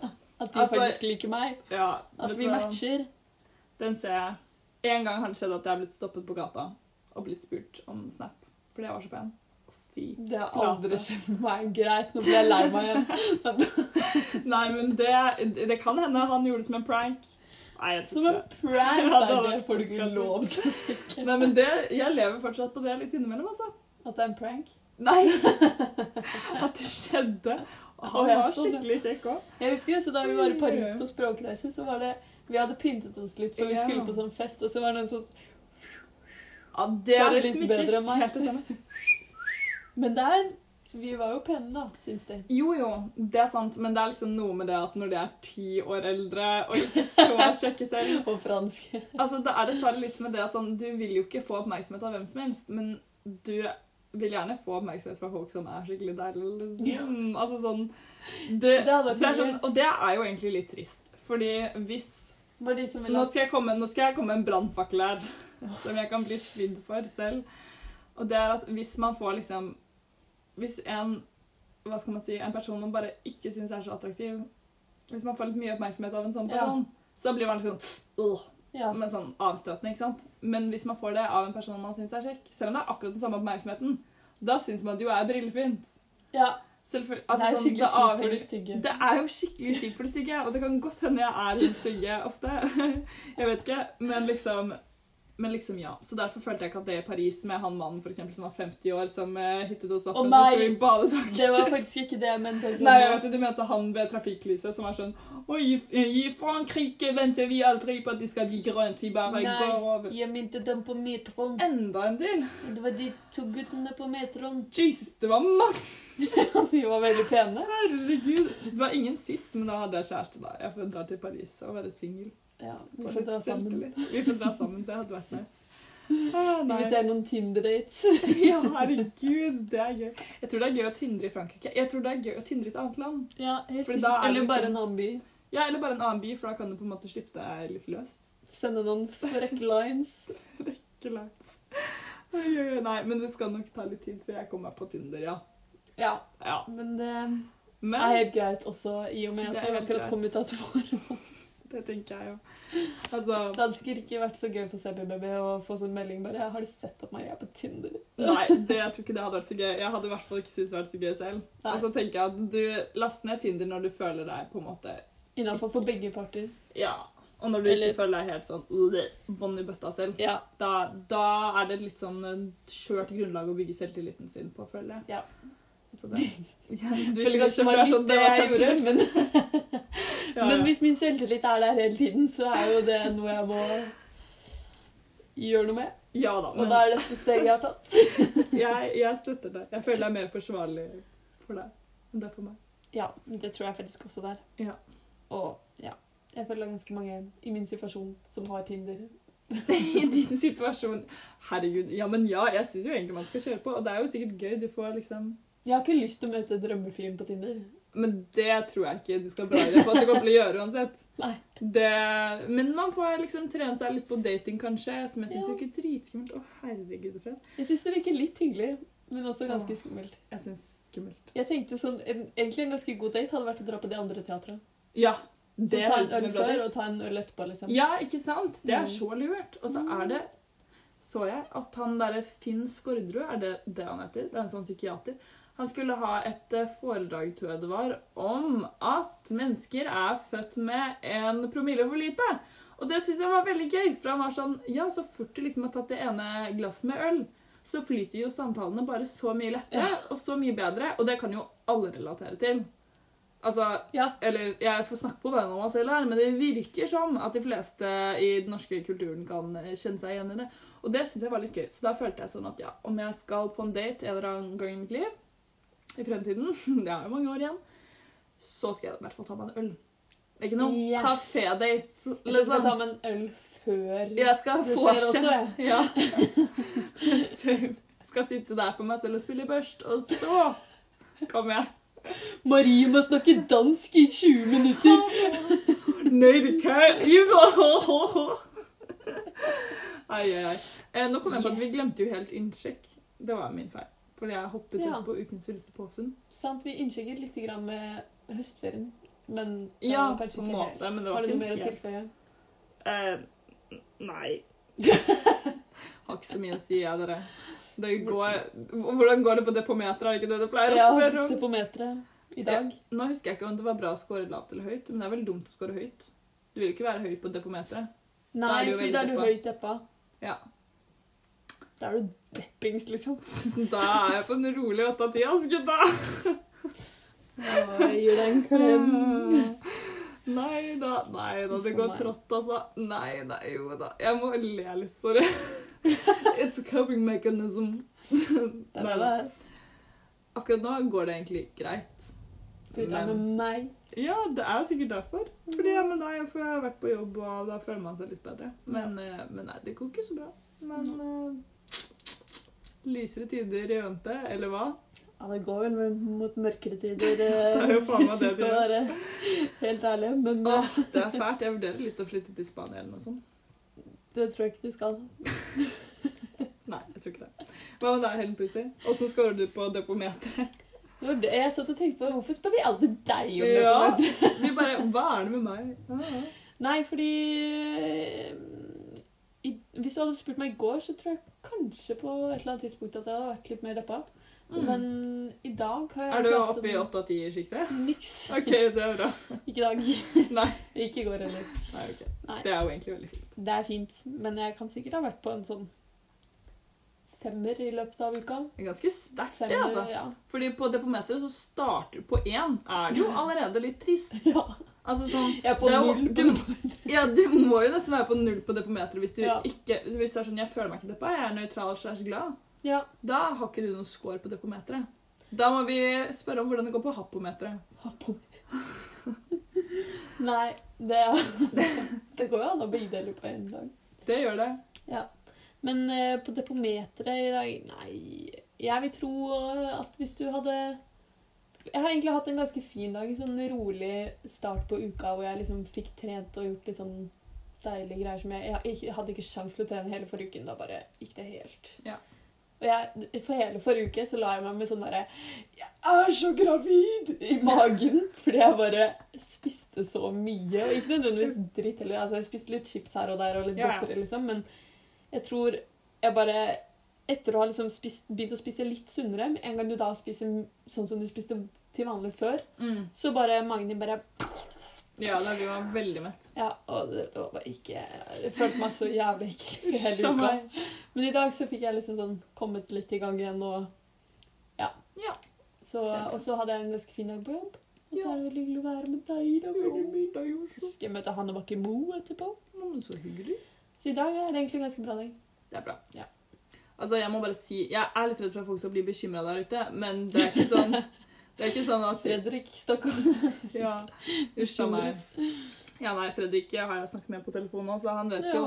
at de Altså, faktisk liker meg. Ja, At vi matcher. Den ser jeg. En gang har det skjedd at jeg har blitt stoppet på gata og blitt spurt om Snap fordi jeg var så pen. Fy. Det har aldri skjedd meg. Greit, nå blir jeg lei meg igjen. Nei, men det, det kan hende han gjorde det som en prank. Nei, jeg Som en prank. Ja, det det folk får du ikke lov til. Nei, men det, jeg lever fortsatt på det litt innimellom, altså. At det er en prank. Nei! At det skjedde. Og han var skikkelig kjekk òg. Jeg husker så Da vi var i Paris på språkreise, så var det Vi hadde pyntet oss litt, for vi Ja. skulle på sånn fest, og så var det en sånn Ja, det er Bare litt som ikke helt det samme. Men der Vi var jo pene, da, syns de. Jo, jo, det er sant, men det er liksom noe med det at når de er ti år eldre og ikke så kjekke selv Og franske. Altså, Det er dessverre litt med det at sånn, du vil jo ikke få oppmerksomhet av hvem som helst, men du vil gjerne få oppmerksomhet fra folk som er skikkelig deilige. Liksom. Altså sånn det, Det det er sånn. Og det er jo egentlig litt trist, fordi hvis Nå skal jeg komme, nå skal jeg komme en brannfakkel her, som jeg kan bli svidd for selv. Og det er at hvis man får liksom Hvis en hva skal man si, en person man bare ikke syns er så attraktiv Hvis man får litt mye oppmerksomhet av en sånn Ja. person, så blir man litt sånn øh, Ja. med sånn avstøtende, ikke sant? Men hvis man får det av en person man syns er kjekk, selv om det er akkurat den samme oppmerksomheten, da syns man at jo er brillefint. ja. Selvfølgelig. det er sånn, skikkelig kjipt for de stygge. det er jo skikkelig kjipt for de stygge, og det kan godt hende jeg er den stygge ofte. Jeg vet ikke, men liksom men liksom, ja. Så derfor følte jeg ikke at det i Paris med han mannen for eksempel, som var 50 år, som uh, hittet oss opp Å, nei! Det var faktisk ikke det jeg mente. Nei, jeg vet du mente han ved trafikklyset som var sånn Oi, i Frankrike venter vi aldri på at det skal bli grønt, vi bare Nei. går over. Jeg mente dem på metroen. Enda en del. Det var de to guttene på metroen. Jesus, det var mange. Vi var veldig pene. Herregud. Det var ingen sist, men da hadde jeg kjæreste da. Jeg dra til Paris og være singel. Ja, vi Få får dra sammen. Vi får dra sammen, det hadde vært nice. Ah, nei. Invitere noen Tinder-dates. Ja, herregud, det er gøy. Jeg tror det er gøy å tindre i Frankrike. Jeg tror det er gøy å tindre i et annet land. Ja, helt sikkert. Eller liksom... Bare en annen by. Ja, Eller bare en annen by, for da kan du på en måte slippe deg litt løs. Sende noen frekke lines. frekke lines. Nei, men det skal nok ta litt tid før jeg kommer meg på Tinder, ja. Ja, ja. men det er helt greit også, i og med at du akkurat kom ut av et forhold. Det tenker jeg jo. Altså Det hadde sikkert ikke vært så gøy på CBBB å få sånn melding bare 'Har du sett at Maria er på Tinder?' Nei, det, jeg tror ikke det hadde vært så gøy. Jeg hadde i hvert fall ikke syntes det hadde vært så gøy selv. Nei. Og så tenker jeg at du laster ned Tinder når du føler deg på en måte Innafor for begge parter. Ja. Og når du Eller- ikke føler deg helt sånn bånn i bøtta selv. Ja. Da, da er det litt sånn eh, skjørt grunnlag å bygge selvtilliten sin på, føler jeg. Ja. Så det, ja, du, Føler kanskje det var sånn, det var jeg gjorde, men, ja, men hvis min selvtillit er der hele tiden, så er jo det noe jeg må gjøre noe med. Ja da, Og da er dette steget jeg har tatt. jeg, jeg støtter det. Jeg føler det er mer forsvarlig for deg enn det er for meg. Ja, det tror jeg faktisk også der. Ja. Og ja, jeg føler det er ganske mange i min situasjon som har Tinder. I din situasjon Herregud. Ja, men ja, jeg syns jo egentlig man skal kjøre på. Og det er jo sikkert gøy. Du får liksom Jeg har ikke lyst til å møte drømmefyren på Tinder. Men det tror jeg ikke du skal deg på at du kommer til å gjøre uansett. Nei. Det, men man får liksom trene seg litt på dating, kanskje, som jeg syns Ja. virker dritskummelt. Å, herregud, Fred. Jeg syns det virker litt hyggelig, men også ganske Åh. skummelt. Jeg synes skummelt. Jeg tenkte sånn, en, Egentlig en ganske god date hadde vært å dra på de andre teatrene. Ja. Så Det ta høres ut en øl før og ta en øl etterpå, liksom. Ja, ikke sant? Det er Mm. så lurt. Og så er det Så jeg at han derre Finn Skårderud, er det det han heter? Det er en sånn psykiater. Han skulle ha et eh, foredrag, tror jeg det var, om at mennesker er født med en promille for lite. Og det syns jeg var veldig gøy, for han var sånn Ja, så fort du liksom har tatt det ene glasset med øl, så flyter jo samtalene bare så mye lettere Ja. og så mye bedre. Og det kan jo alle relatere til. Altså, Ja. eller jeg får snakke på vegne av meg selv her, men det virker som at de fleste i den norske kulturen kan eh, kjenne seg igjen i det. Og det syns jeg var litt gøy. Så da følte jeg sånn at ja, om jeg skal på en date en eller annen gang i mitt liv, i fremtiden, det er jo mange år igjen, så skal jeg i hvert fall ta meg en øl. Ikke noe yeah. kafédate, Jeg jeg skal ta meg en øl før Jeg skal det skjer også. Ja. Jeg skal sitte der for meg selv og spille børst, og så kommer jeg. Marie må snakke dansk i 20 minutter. Nei, du kan ikke. Ai, ai, ai. Eh, nå kom jeg på at vi glemte jo helt innsjekk. Det var min feil. Fordi jeg hoppet Ja. opp på ukens villeste påfunn. Sant, vi innsjekket litt grann med høstferien. Men det Ja, var kanskje på en måte, helt. men det var Har du ikke noe mer å helt. tilføye? Eh, nei. Har ikke så mye å si, jeg, dere. Det går, hvordan går det på depometeret? Er det ikke det du pleier å spørre om? Ja, depometeret i dag. Nå husker jeg ikke om det var bra å score lavt eller høyt, men det er veldig dumt å score høyt. Du vil ikke være høy på depometeret. Da Nei, er du for da er du høyt deppa. Ja. Da er du deppings, liksom. Da er jeg på en rolig åtte av ti, ass, gutta! Å, jeg gir deg en klem. Nei da, nei da, det går trått, altså. Nei, nei, jo da. Jeg må le litt, sorry. It's a coping mechanism. Det er det. Akkurat nå går det egentlig greit. Fordi det er med meg. Ja, det er sikkert derfor. Fordi jeg er med deg, for jeg har vært på jobb, og da føler man seg litt bedre. Men, eh, men nei, det går ikke så bra. Men lysere tider i vente, eller hva? Ja, det går vel mot mørkere tider, Det eh, hvis du skal være helt ærlig. Men eh, Åh, det er fælt. Jeg vurderer litt å flytte til Spania eller noe sånt. det tror jeg ikke du skal. Nei, jeg tror ikke det. Hva med deg, Helen Pussy? Åssen scorer du på depometeret? Jeg satt og tenkte på. Hvorfor spør vi alltid deg om det? Ja. Vi bare Hva er det med meg? Ja, ja. Nei, fordi eh, i, Hvis du hadde spurt meg i går, så tror jeg kanskje på et eller annet tidspunkt at jeg hadde vært litt mer deppa. Mm. Men i dag har jeg Er du oppe i en- 8 av 10-sjiktet? Niks. OK, det er bra. Ikke i dag. Nei. Ikke i går heller. Nei, ok. Nei. Det er jo egentlig veldig fint. Det er fint, men jeg kan sikkert ha vært på en sånn femmer i løpet av uka. Ganske sterkt, det, altså. ja. Fordi på depometeret så starter på én. Er det jo allerede litt trist. ja. Altså sånn Jeg er på jo- null. du- på- Ja, du må jo nesten være på null på depometeret hvis du Ja. ikke Hvis det er sånn 'jeg føler meg ikke deppa, jeg er nøytral slash glad', Ja. da har ikke du noen score på depometeret. Da må vi spørre om hvordan det går på happometeret. Ha. Nei, det, det går jo an å begge deler på en dag. Det gjør det. Ja. Men uh, på depometeret i dag Nei, jeg vil tro at hvis du hadde Jeg har egentlig hatt en ganske fin dag. Sånn rolig start på uka hvor jeg liksom fikk trent og gjort litt sånn deilige greier som jeg Jeg, hadde ikke sjans til å trene hele forrige uken. Da bare gikk det helt. Ja. Og jeg, for hele forrige uke så la jeg meg med sånn derre Jeg er så gravid! i magen. Fordi jeg bare spiste så mye. Og ikke nødvendigvis dritt heller. Altså, jeg spiste litt chips her og der og litt Ja, ja. godteri, liksom. Men jeg tror jeg bare Etter å ha liksom spist, begynt å spise litt sunnere, en gang du da spiser sånn som du spiste til vanlig før, Mm. så bare magen din bare Ja, da vi var veldig mett. Ja, og det var bare ikke Jeg følte meg så jævlig ekkel hele uka. Men i dag så fikk jeg liksom sånn kommet litt i gang igjen og Ja. Ja. Så, Det og så hadde jeg en ganske fin dag på jobb. Og så Ja. er det veldig hyggelig å være med deg. da. dag. Så så. skal jeg møte Hanne Bakke Moe etterpå. Men så hyggelig. Så i dag er det egentlig en ganske bra dag. Det er bra. Ja. Altså, jeg må bare si Jeg er litt redd for at folk skal bli bekymra der ute, men det er ikke sånn Det er ikke sånn at Fredrik Stockholm. Ja, uff a meg. Ja, nei, Fredrik har jeg snakket med på telefon nå, så han vet jo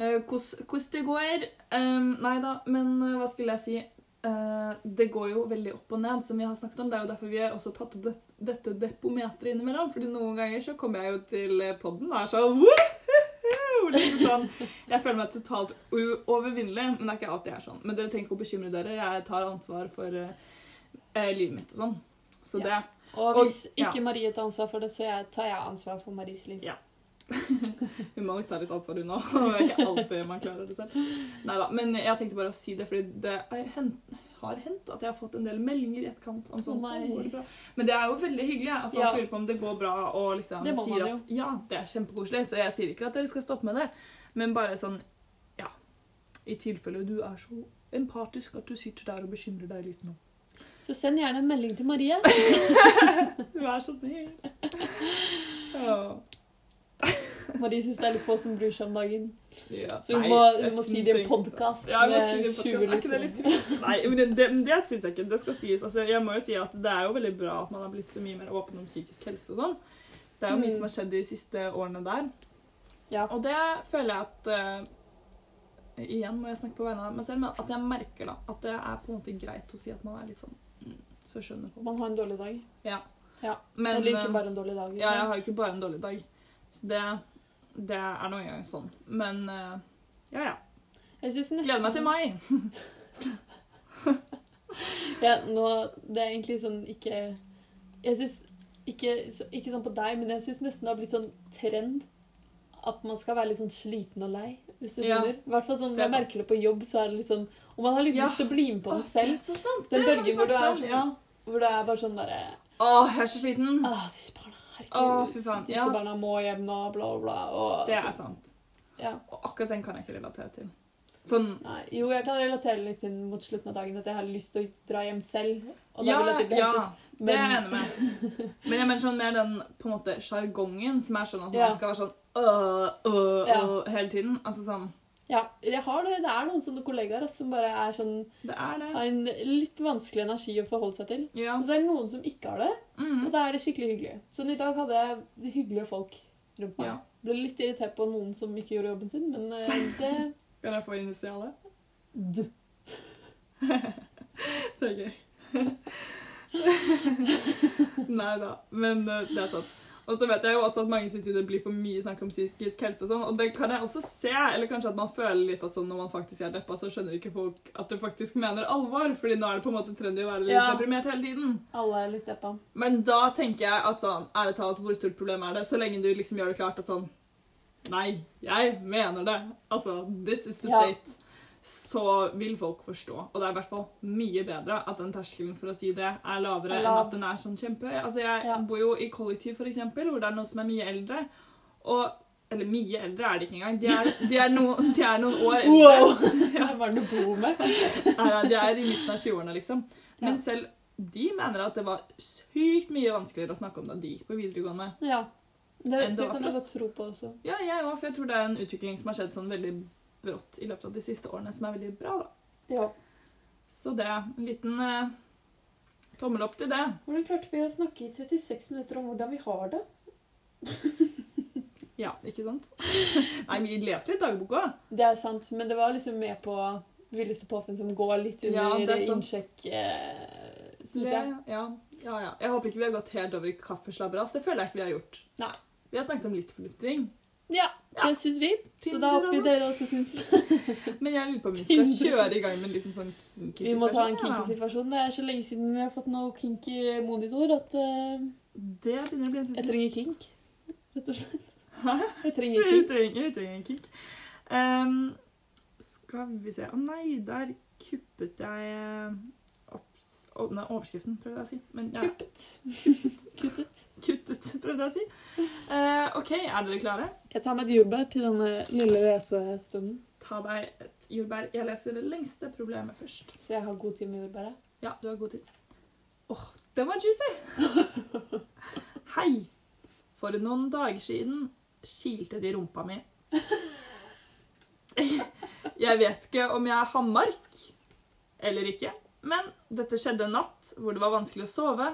eh, hvordan uh, det går. Um, nei da, men uh, hva skulle jeg si? Uh, det går jo veldig opp og ned, som vi har snakket om. Det er jo derfor vi har også tatt opp det, dette depometeret innimellom. fordi noen ganger så kommer jeg jo til podden og er sånn! liksom sånn. Jeg føler meg totalt uovervinnelig, men det er ikke alltid jeg er sånn. Men dere trenger ikke å bekymre dere. Jeg tar ansvar for eh, eh, livet mitt og sånn. Så Ja. det Og hvis Og- ja. ikke Marie tar ansvar for det, så jeg, tar jeg ansvar for Maries liv. Ja. Hun må nok ta litt ansvar, hun òg. Det er ikke alltid man klarer det selv. Neida, Men jeg tenkte bare å si det, fordi det er har hendt at jeg har fått en del meldinger i etterkant om sånn oh. Går det bra?» Men det er jo veldig hyggelig. At folk Ja. lurer på om det går bra, og liksom sier at ja, det er kjempekoselig. Så jeg sier ikke at dere skal stoppe med det, men bare sånn ja. I tilfelle du er så empatisk at du sitter der og bekymrer deg litt nå. Så send gjerne en melding til Marie. Vær så snill. Ja. Marie syns det er litt få som bryr seg om dagen. Ja. Så hun må, hun må si det i en podkast Ja, si det i 20 podcast. Er ikke det litt trist? Nei, men det, det, det syns jeg ikke. Det skal sies. Altså, jeg må jo si at det er jo veldig bra at man har blitt så mye mer åpen om psykisk helse og sånn. Det er jo mye Mm. som har skjedd de siste årene der. Ja. Og det føler jeg at uh, Igjen må jeg snakke på vegne av meg selv, men at jeg merker da at det er på en måte greit å si at man er litt sånn mm, Så skjønner folk. Man har en dårlig dag. Ja. Ja, Men Eller eh, ikke bare en dårlig dag. ja, jeg har jo ikke bare en dårlig dag. Så det, det er nå engang sånn. Men uh, ja, ja. Jeg synes nesten, Gleder meg til mai. Ja, nå, det er egentlig sånn ikke Jeg syns ikke, så- ikke sånn på deg, men jeg syns nesten det har blitt sånn trend at man skal være litt sånn sliten og lei. Hvis du skjønner. I hvert fall sånn, er Jeg merker det på jobb, så er det litt sånn Og man har litt Ja. lyst til å bli med på det selv. Det er så sant. Den bølgen hvor du er sånn- ja. Hvor det er bare sånn derre Åh, jeg er så sliten. Åh, disse barna. Herregud. Fy faen, Disse ja. barna må hjem nå, bla, bla. Og, Det er så, sant. Ja. Og akkurat den kan jeg ikke relatere til. Sånn Nei, jo, jeg kan relatere litt til mot slutten av dagen at jeg har lyst til å dra hjem selv. Og da Ja, vil jeg bli ja. hentet. Det er jeg enig med. Men jeg mener sånn mer den på en måte sjargongen som er sånn at Ja. man skal være sånn øh, øh, Ja. øh, hele tiden. Altså sånn Ja, jeg har det. Det er noen sånne kollegaer som bare er sånn Det er det. har en litt vanskelig energi å forholde seg til. Ja. Og så er det noen som ikke har det, Mm. og da er det skikkelig hyggelig. Sånn i dag hadde jeg hyggelige folk rundt meg. Ja. Ble litt irritert på noen som ikke gjorde jobben sin, men eh, det Kan jeg få initialet? D. Det er gøy. Nei da, men eh, det er sant. Og så vet jeg jo også at mange syns det blir for mye snakk om psykisk helse og sånn, og det kan jeg også se. Eller kanskje at man føler litt at sånn når man faktisk er deppa, så skjønner ikke folk at du faktisk mener alvor, fordi nå er det på en måte trendy å være litt Ja. deprimert hele tiden. Alle er litt deppa. Men da tenker jeg at sånn, ærlig talt, hvor stort problem er det? Så lenge du liksom gjør det klart at sånn Nei, jeg mener det. Altså, this is the Ja. Så vil folk forstå. Og det er i hvert fall mye bedre at den terskelen for å si det er lavere Eller... enn at den er sånn kjempehøy. Altså, jeg Ja. bor jo i kollektiv, for eksempel, hvor det er noen som er mye eldre. Og Eller mye eldre er de ikke engang. De er, de er, no, de er noen år eldre. Wow! Hvem er det du bor med? Nei, Ja, de er i midten av 20-årene, liksom. Men Ja. selv de mener at det var sykt mye vanskeligere å snakke om da de gikk på videregående. Ja. Det, det det kan jeg godt tro på også. Ja, jeg òg, for jeg tror det er en utvikling som har skjedd sånn veldig brått i løpet av de siste årene, som er veldig bra, da. Ja. Så det en liten eh, tommel opp til det. Hvordan klarte vi å snakke i 36 minutter om hvordan vi har det? Ja, ikke sant? Nei, vi leste litt dagboka. Det er sant, men det var liksom med på Villeste påfunn som går litt under ja, innsjekk, eh, syns jeg. Ja, ja, ja. Jeg håper ikke vi har gått helt over i kaffeslabberas. Det føler jeg ikke vi har gjort. Nei. Vi har snakket om litt fornuftig ting. Ja, det syns vi. Så da håper vi dere også syns Men jeg lurer på om vi skal kjøre i gang med en liten sånn kinky Vi må ta en situasjon, kinky situasjon. Det er så lenge siden vi har fått noe kinky monitor at uh, Det begynner å bli en jeg trenger kink. Rett og slett. Hæ? Jeg trenger kink. trenger, vi trenger en kink. Um, skal vi se Å nei, der kuppet jeg nei, overskriften, prøvde jeg å si. Men ja, Kuppet. Kuttet. kuttet, prøvde jeg å si. Eh, OK, er dere klare? Jeg tar med et jordbær til denne lille lesestunden, Ta deg et jordbær. Jeg leser det lengste problemet først. så jeg har god tid med jordbæret. Ja, du har god tid. Åh, den var juicy! Hei! For noen dager siden kilte de rumpa mi. Jeg vet ikke om jeg har mark eller ikke, men dette skjedde en natt hvor det var vanskelig å sove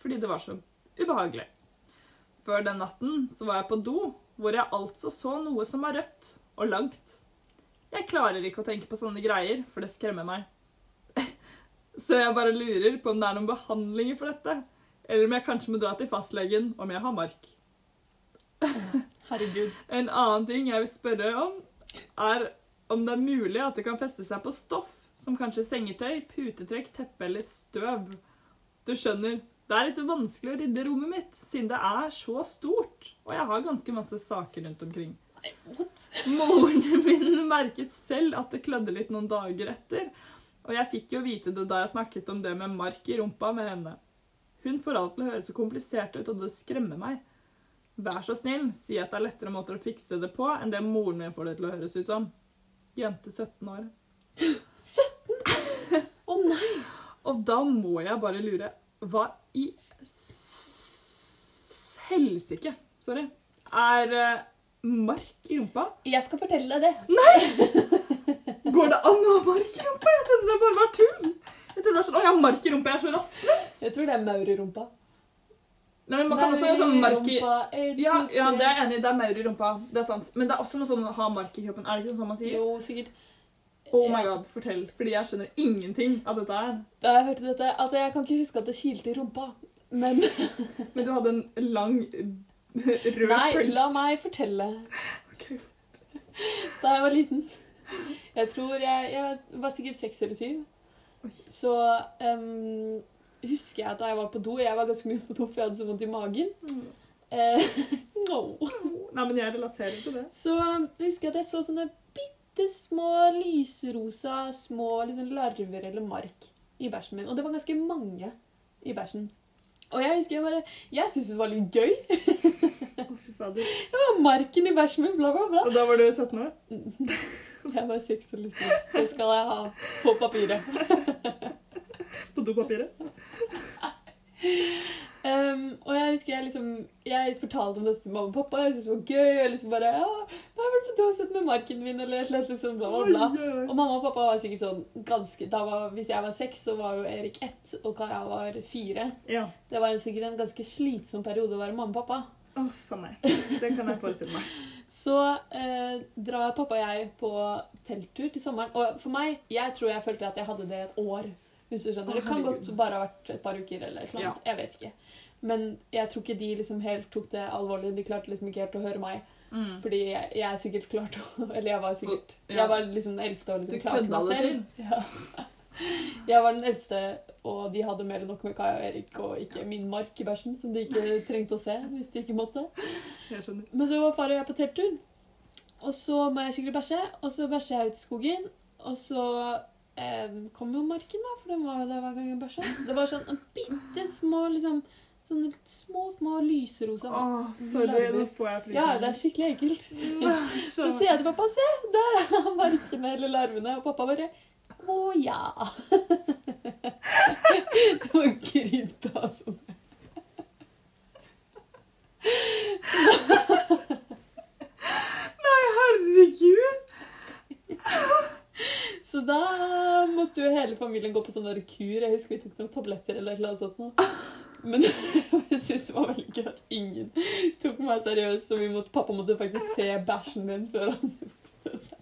fordi det var så ubehagelig. Før den natten så var jeg på do, hvor jeg altså så noe som var rødt og langt. Jeg klarer ikke å tenke på sånne greier, for det skremmer meg. Så jeg bare lurer på om det er noen behandlinger for dette. Eller om jeg kanskje må dra til fastlegen om jeg har mark. Herregud. En annen ting jeg vil spørre om, er om det er mulig at det kan feste seg på stoff, som kanskje sengetøy, putetrekk, teppe eller støv. Du skjønner, det er litt vanskelig å rydde rommet mitt, siden det er så stort, og jeg har ganske masse saker rundt omkring. Nei, what? Moren min merket selv at det klødde litt noen dager etter, og jeg fikk jo vite det da jeg snakket om det med mark i rumpa med henne. Hun får alt til å høre så komplisert ut, og det skremmer meg. Vær så snill, si at det er lettere måter å fikse det på enn det moren min får det til å høres ut som. Jente 17 år. 17? Å nei! Og da må jeg bare lure Hva i helsike, sorry, er eh, mark i rumpa? Jeg skal fortelle deg det. Går det an å ha mark i rumpa? Jeg trodde det bare var tull. Jeg trodde det var sånn, å, jeg har mark i rumpa, jeg er så rastløs. Jeg tror det er maur i rumpa. Nei, men man kan også ha sånn mark i... Ja, ja, det er jeg enig i. Det er maur i rumpa. Det er sant. Men det er også noe sånn å ha mark i kroppen. Er det ikke sånn man sier? Jo, sikkert. Oh my god, fortell. Fordi jeg skjønner ingenting av dette her. Da jeg hørte dette Altså, jeg kan ikke huske at det kilte i rumpa, men Men du hadde en lang rød Nei, pølse. la meg fortelle. Okay. Da jeg var liten Jeg tror jeg, jeg var sikkert seks eller syv. Oi. Så um, husker jeg at da jeg var på do Jeg var ganske mye på do, for jeg hadde så vondt i magen. Eh, no. Nei, men jeg relaterer til det. Så jeg husker at jeg så sånne bitte små lyserosa små liksom, larver eller mark i bæsjen min. Og det var ganske mange i bæsjen. Og jeg husker jeg bare Jeg syntes det var litt gøy. Det var marken i bæsjen min, bla, bla, bla. Og da var du 17 år? Jeg var 6 og liksom Det skal jeg ha på papiret. På dopapiret? Um, og jeg husker jeg liksom Jeg fortalte om dette til mamma og pappa. Jeg syntes det var gøy. Og liksom bare ja, jeg har sett med marken min, eller et eller annet liksom, bla, bla, bla. Oi, oi, oi. Og mamma og pappa var sikkert sånn ganske var, Hvis jeg var seks, så var jo Erik ett, og Kara var fire. Ja. Det var jo sikkert en ganske slitsom periode å være mamma og pappa. Å, for meg. Det kan jeg forestille meg. Så eh, drar pappa og jeg på telttur til sommeren. Og for meg, jeg tror jeg følte at jeg hadde det et år. Hvis du skjønner. Oh, det kan godt bare ha vært et par uker eller noe. Ja. Jeg vet ikke. Men jeg tror ikke de liksom helt tok det alvorlig. De klarte liksom ikke helt å høre meg. Mm. Fordi jeg, jeg sikkert klarte å Eller jeg var sikkert Ja. Jeg var liksom den eldste og liksom klarte meg selv. Ja. Jeg var den eldste, og de hadde mer enn nok med Kaja og Erik og ikke min mark i bæsjen, som de ikke trengte å se hvis de ikke måtte. Jeg. Men så var far og jeg på telttur, og så må jeg skikkelig bæsje, og så bæsjer jeg ut i skogen, og så eh, kom jo marken, da, for den var jo der hver gang jeg bæsja. Det var sånn en bitte små, liksom Sånne små, små lyserosa Å, sorry. Nå får jeg frysninger. Ja, det er skikkelig ekkelt. Nei, Så sier jeg til pappa Se, der er markene eller larvene. Og pappa bare Å ja. Det var krydda sånn. Nei, herregud! Så da måtte jo hele familien gå på sånn der kur. Jeg husker vi tok noen tabletter eller noe sånt. nå. Men jeg syns det var veldig gøy at ingen tok meg seriøst, så vi måtte, pappa måtte faktisk se bæsjen min før han tok det seriøst.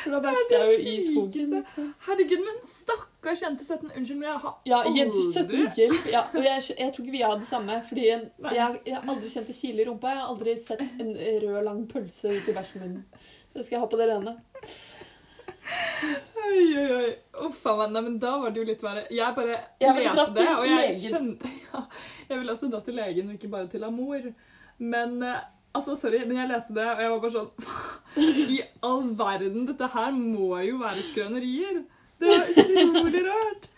For da bæsjet jeg jo i skogen. liksom. Herregud, men stakkars jente 17. Unnskyld, men jeg har Ja, jente aldri 17 hjelp. Ja, og jeg, jeg tror ikke vi har det samme. Fordi jeg, jeg har aldri kjent det kile i rumpa. Jeg har aldri sett en rød, lang pølse ut i bæsjen min. Så det skal jeg ha på det rene. Oi, oi, oi. Uff a meg. Nei, men da var det jo litt verre. Jeg bare Jeg leste det, og jeg legen. skjønte ja, Jeg ville også dratt til legen, og ikke bare til Amor. Men eh, altså, sorry, men jeg leste det, og jeg var bare sånn I all verden, dette her må jo være skrønerier. Det var utrolig rart.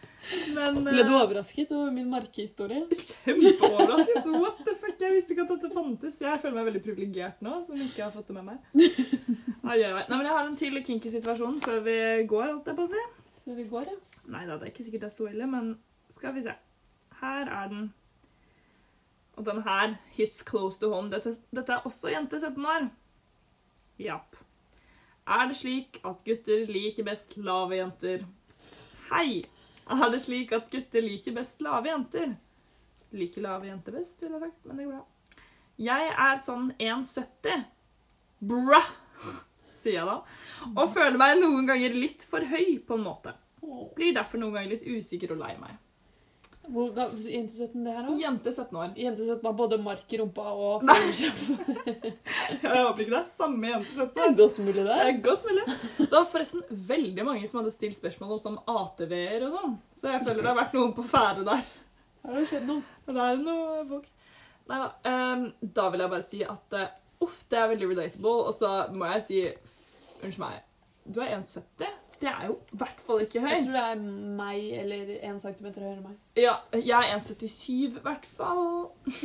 Men eh, Ble du overrasket over min merkehistorie? Kjempeoverrasket. What the fuck? Jeg visste ikke at dette fantes. Jeg føler meg veldig privilegert nå, som ikke har fått det med meg. Nei, men Jeg har en til kinky situasjon før vi går, holdt jeg på å si. Før vi går, ja. Nei da, det er ikke sikkert det er så ille, men skal vi se. Her er den. Og den her hits close to home. Dette, dette er også jente 17 år. Japp. Er det slik at gutter liker best lave jenter? Hei! Er det slik at gutter liker best lave jenter? Liker lave jenter best, ville jeg sagt, men det går bra. Jeg er sånn 1,70. Bra! Sier jeg da. Og føler meg noen ganger litt for høy, på en måte. Blir derfor noen ganger litt usikker og lei meg. Hvor ga- Jente 17 det her, da? Jente 17 år. Jente 17 har både mark i rumpa og Nei. Jeg håper ikke det er samme jente 17 Det er godt mulig, Det det. er godt mulig. Det var forresten veldig mange som hadde stilt spørsmål om sånn ATV-er og sånn. Så jeg føler det har vært noen på ferde der. Har det skjedd noe? Det er noe folk. Nei da. Um, da vil jeg bare si at uff, uh, det er veldig relatable. Og så må jeg si Unnskyld meg. Du er 1,70. Det er jo i hvert fall ikke høy. Jeg tror det er meg eller 1 cm høyere enn meg. Ja, jeg er 1,77 i hvert fall.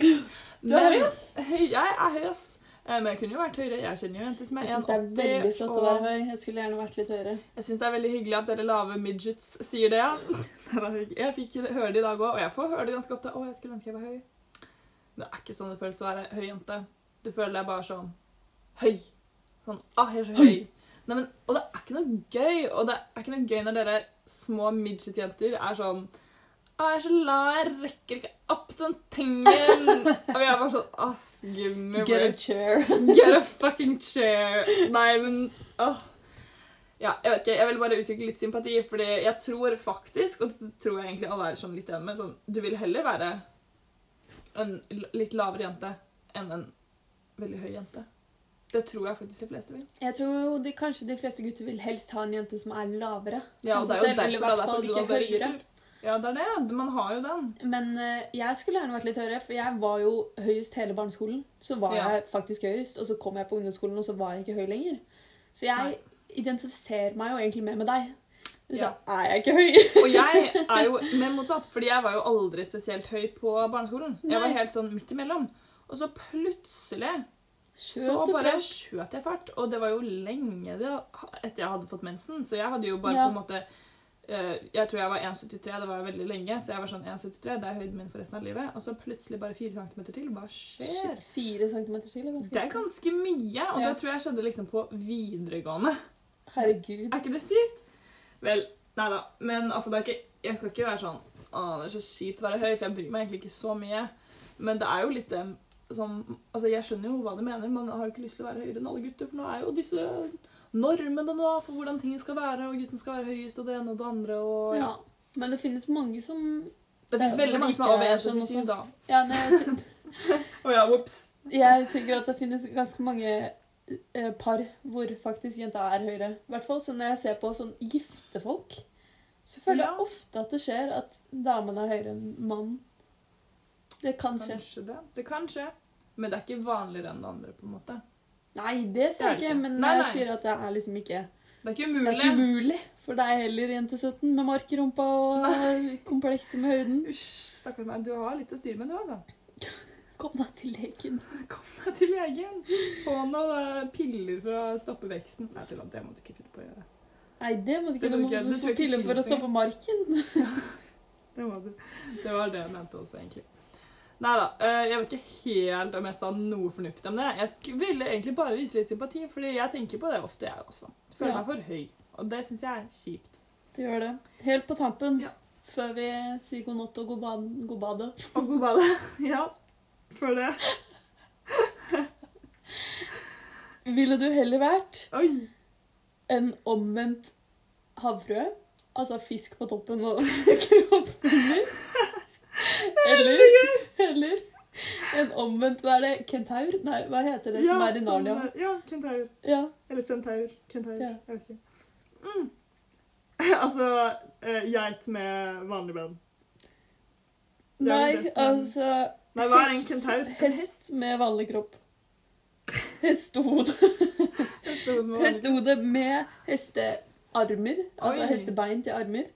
Du er høy, ass. Jeg er høy, ass. Eh, Men jeg kunne jo vært høyere. Jeg kjenner jo jenter som er 1,80. Jeg syns det er veldig flott å være høy. Jeg skulle gjerne vært litt høyere. Jeg syns det er veldig hyggelig at dere lave midgets sier det. Jeg fikk høre det i dag òg, og jeg får høre det ganske ofte. 'Å, jeg skulle ønske jeg var høy'. Det er ikke sånn det føles å være høy jente. Du føler deg bare sånn høy. Sånn 'Å, jeg er så høy'. Nei, men, og det er ikke noe gøy. Og det er ikke noe gøy når dere små midget-jenter er sånn 'Å, jeg er så lav, jeg rekker ikke opp den tingen'. Og vi er bare sånn 'Å, give me a Get a chair. Get a fucking chair. Nei, men åh. Ja, jeg vet ikke, jeg vil bare uttrykke litt sympati, fordi jeg tror faktisk, og det tror jeg egentlig alle er sånn litt enig med, sånn, du vil heller være en litt lavere jente enn en veldig høy jente. Det tror jeg faktisk de fleste vil. Jeg tror de, kanskje de fleste gutter vil helst ha en jente som er lavere. Ja, og det er jo derfor det er på grunn av dere gutter. Ja, det er det. Man har jo den. Men uh, jeg skulle gjerne vært litt høyere, for jeg var jo høyest hele barneskolen. Så var Ja. jeg faktisk høyest, og så kom jeg på ungdomsskolen, og så var jeg ikke høy lenger. Så jeg Nei. identifiserer meg jo egentlig mer med deg. Så Ja. er jeg ikke høy. Og jeg er jo mer motsatt, fordi jeg var jo aldri spesielt høy på barneskolen. Jeg var helt sånn midt imellom. Og så plutselig så bare skjøt jeg fart. Og det var jo lenge det, etter jeg hadde fått mensen, så jeg hadde jo bare Ja. på en måte eh, Jeg tror jeg var 1,73, det var jo veldig lenge, så jeg var sånn 1,73, det er høyden min for resten av livet. Og så plutselig bare 4 cm til. Hva skjer? Shit, fire centimeter til er ganske Det er ganske mye, og Ja. det tror jeg skjedde liksom på videregående. Herregud. Er ikke det sykt? Vel, nei da. Men altså, det er ikke, jeg skal ikke være sånn Å, det er så kjipt å være høy, for jeg bryr meg egentlig ikke så mye. Men det er jo litt det som Altså, jeg skjønner jo hva de mener. Man har jo ikke lyst til å være høyere enn alle gutter, for nå er jo disse normene nå for hvordan ting skal være, og gutten skal være høyest, og det ene og det andre, og ja. Ja. Men det finnes mange som Det finnes veldig mange som er over er sånn 1,77, da. Ja, nei, jeg, ten- ja, whoops. jeg tenker at det finnes ganske mange eh, par hvor faktisk jenta er høyere. I hvert fall så når jeg ser på sånn gifte folk, så føler Ja. jeg ofte at det skjer at damen er høyere enn mannen. Det kan skje. Kanskje det. Det kan skje. Men det er ikke vanligere enn det andre, på en måte. Nei, det Det sier er jeg ikke, ikke. men Nei, jeg sier at det er liksom ikke Det er ikke Det er umulig. ikke umulig for deg heller, jente 17, med mark i rumpa og komplekser med høyden. Usj, stakkars meg. Du har litt å styre med, du, altså. Kom deg til legen. Kom deg til legen. Få noen eh, piller for å stoppe veksten. Nei, til det må du ikke finne på å gjøre. Nei, det må du Det ikke. Du må du få piller for å stoppe marken. Det, må du. det var det jeg mente også, egentlig. Nei da. eh, Jeg vet ikke helt om jeg sa noe fornuftig om det. Jeg ville egentlig bare vise litt sympati, fordi jeg tenker på det ofte, jeg også. Føler Ja. meg for høy. Og det syns jeg er kjipt. Du gjør det. Helt på tampen, Ja. før vi sier god natt og god, bad, god bade. Og god bade. Ja. For det. Ville du heller vært Oi. en omvendt havfrue? Altså fisk på toppen og kropp under? Eller, eller en omvendt Hva er det? Kentaur? Nei, hva heter det som er i Narnia? sånn, ja, kentaur. Ja. Eller sentaur. Kentaur. Ja. Jeg vet ikke. Mm. altså eh, geit med vanlig ben. Nei, altså Nei, hva er en kentaur? Hest med vanlig kropp. Hestehode. Hestehode med hestearmer. Altså hestebein til armer.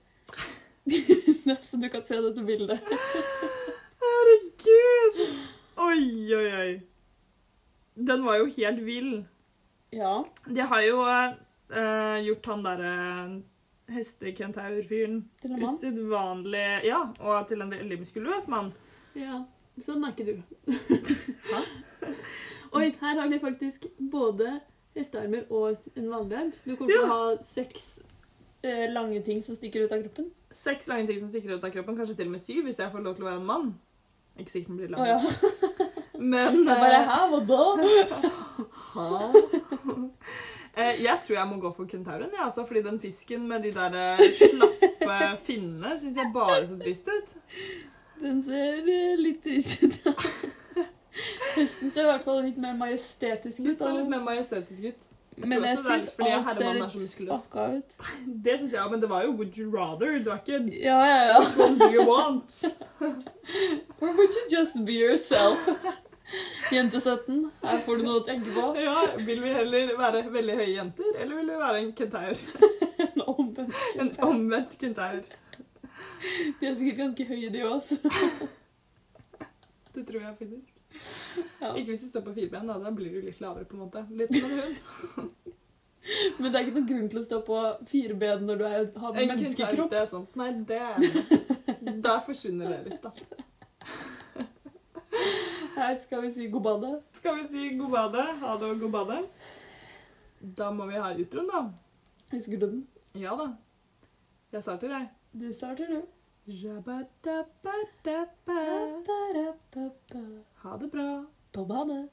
Så du kan se dette bildet. Oi, oi, oi. Den var jo helt vill. Ja. De har jo eh, gjort han derre hestekentaur-fyren Til en mann. usedvanlig Ja, og til en veldig muskuløs mann. Ja, sånn er ikke du. Oi, her har de faktisk både hestearmer og en vanlig arm. Så du kommer til å ha seks eh, lange ting som stikker ut av kroppen. Seks lange ting som stikker ut av kroppen, kanskje til og med syv hvis jeg får lov til å være en mann. Ikke sikkert den blir lang. Oh, ja. Men er bare her Hæ, hva da? eh, jeg tror jeg må gå for kentauren, ja, altså, fordi den fisken med de der eh, slappe finnene syns jeg bare så trist ut. Den ser eh, litt trist ut. ja. Hesten ser i hvert fall litt mer majestetisk ut. Litt litt mer majestetisk ut. Men jeg er syns alt ser er litt fucka ut. Det syns jeg, men det var jo Would you rather. Det var ikke Ja, ja, ja. Which one do you want? Or would you just be yourself? Jente 17, her får du noe å tenke på. Ja, Vil vi heller være veldig høye jenter, eller vil vi være en kentaur? En omvendt En omvendt kentaur. De er sikkert ganske høye, de òg. Det tror jeg faktisk. Ja. Ikke hvis du står på fire ben, da. Da blir du litt lavere, på en måte. Litt som en hund. Men det er ikke noen grunn til å stå på fire ben når du er, har En menneskekropp. kentaur, det er sant. Nei, det er Der forsvinner det litt, da. Her skal vi si god bade. Skal vi si god bade? Ha det og god bade? Da må vi ha utroen, da. Husker du den? Ja da. Jeg starter, jeg. Du starter, du. Ha det bra. På badet.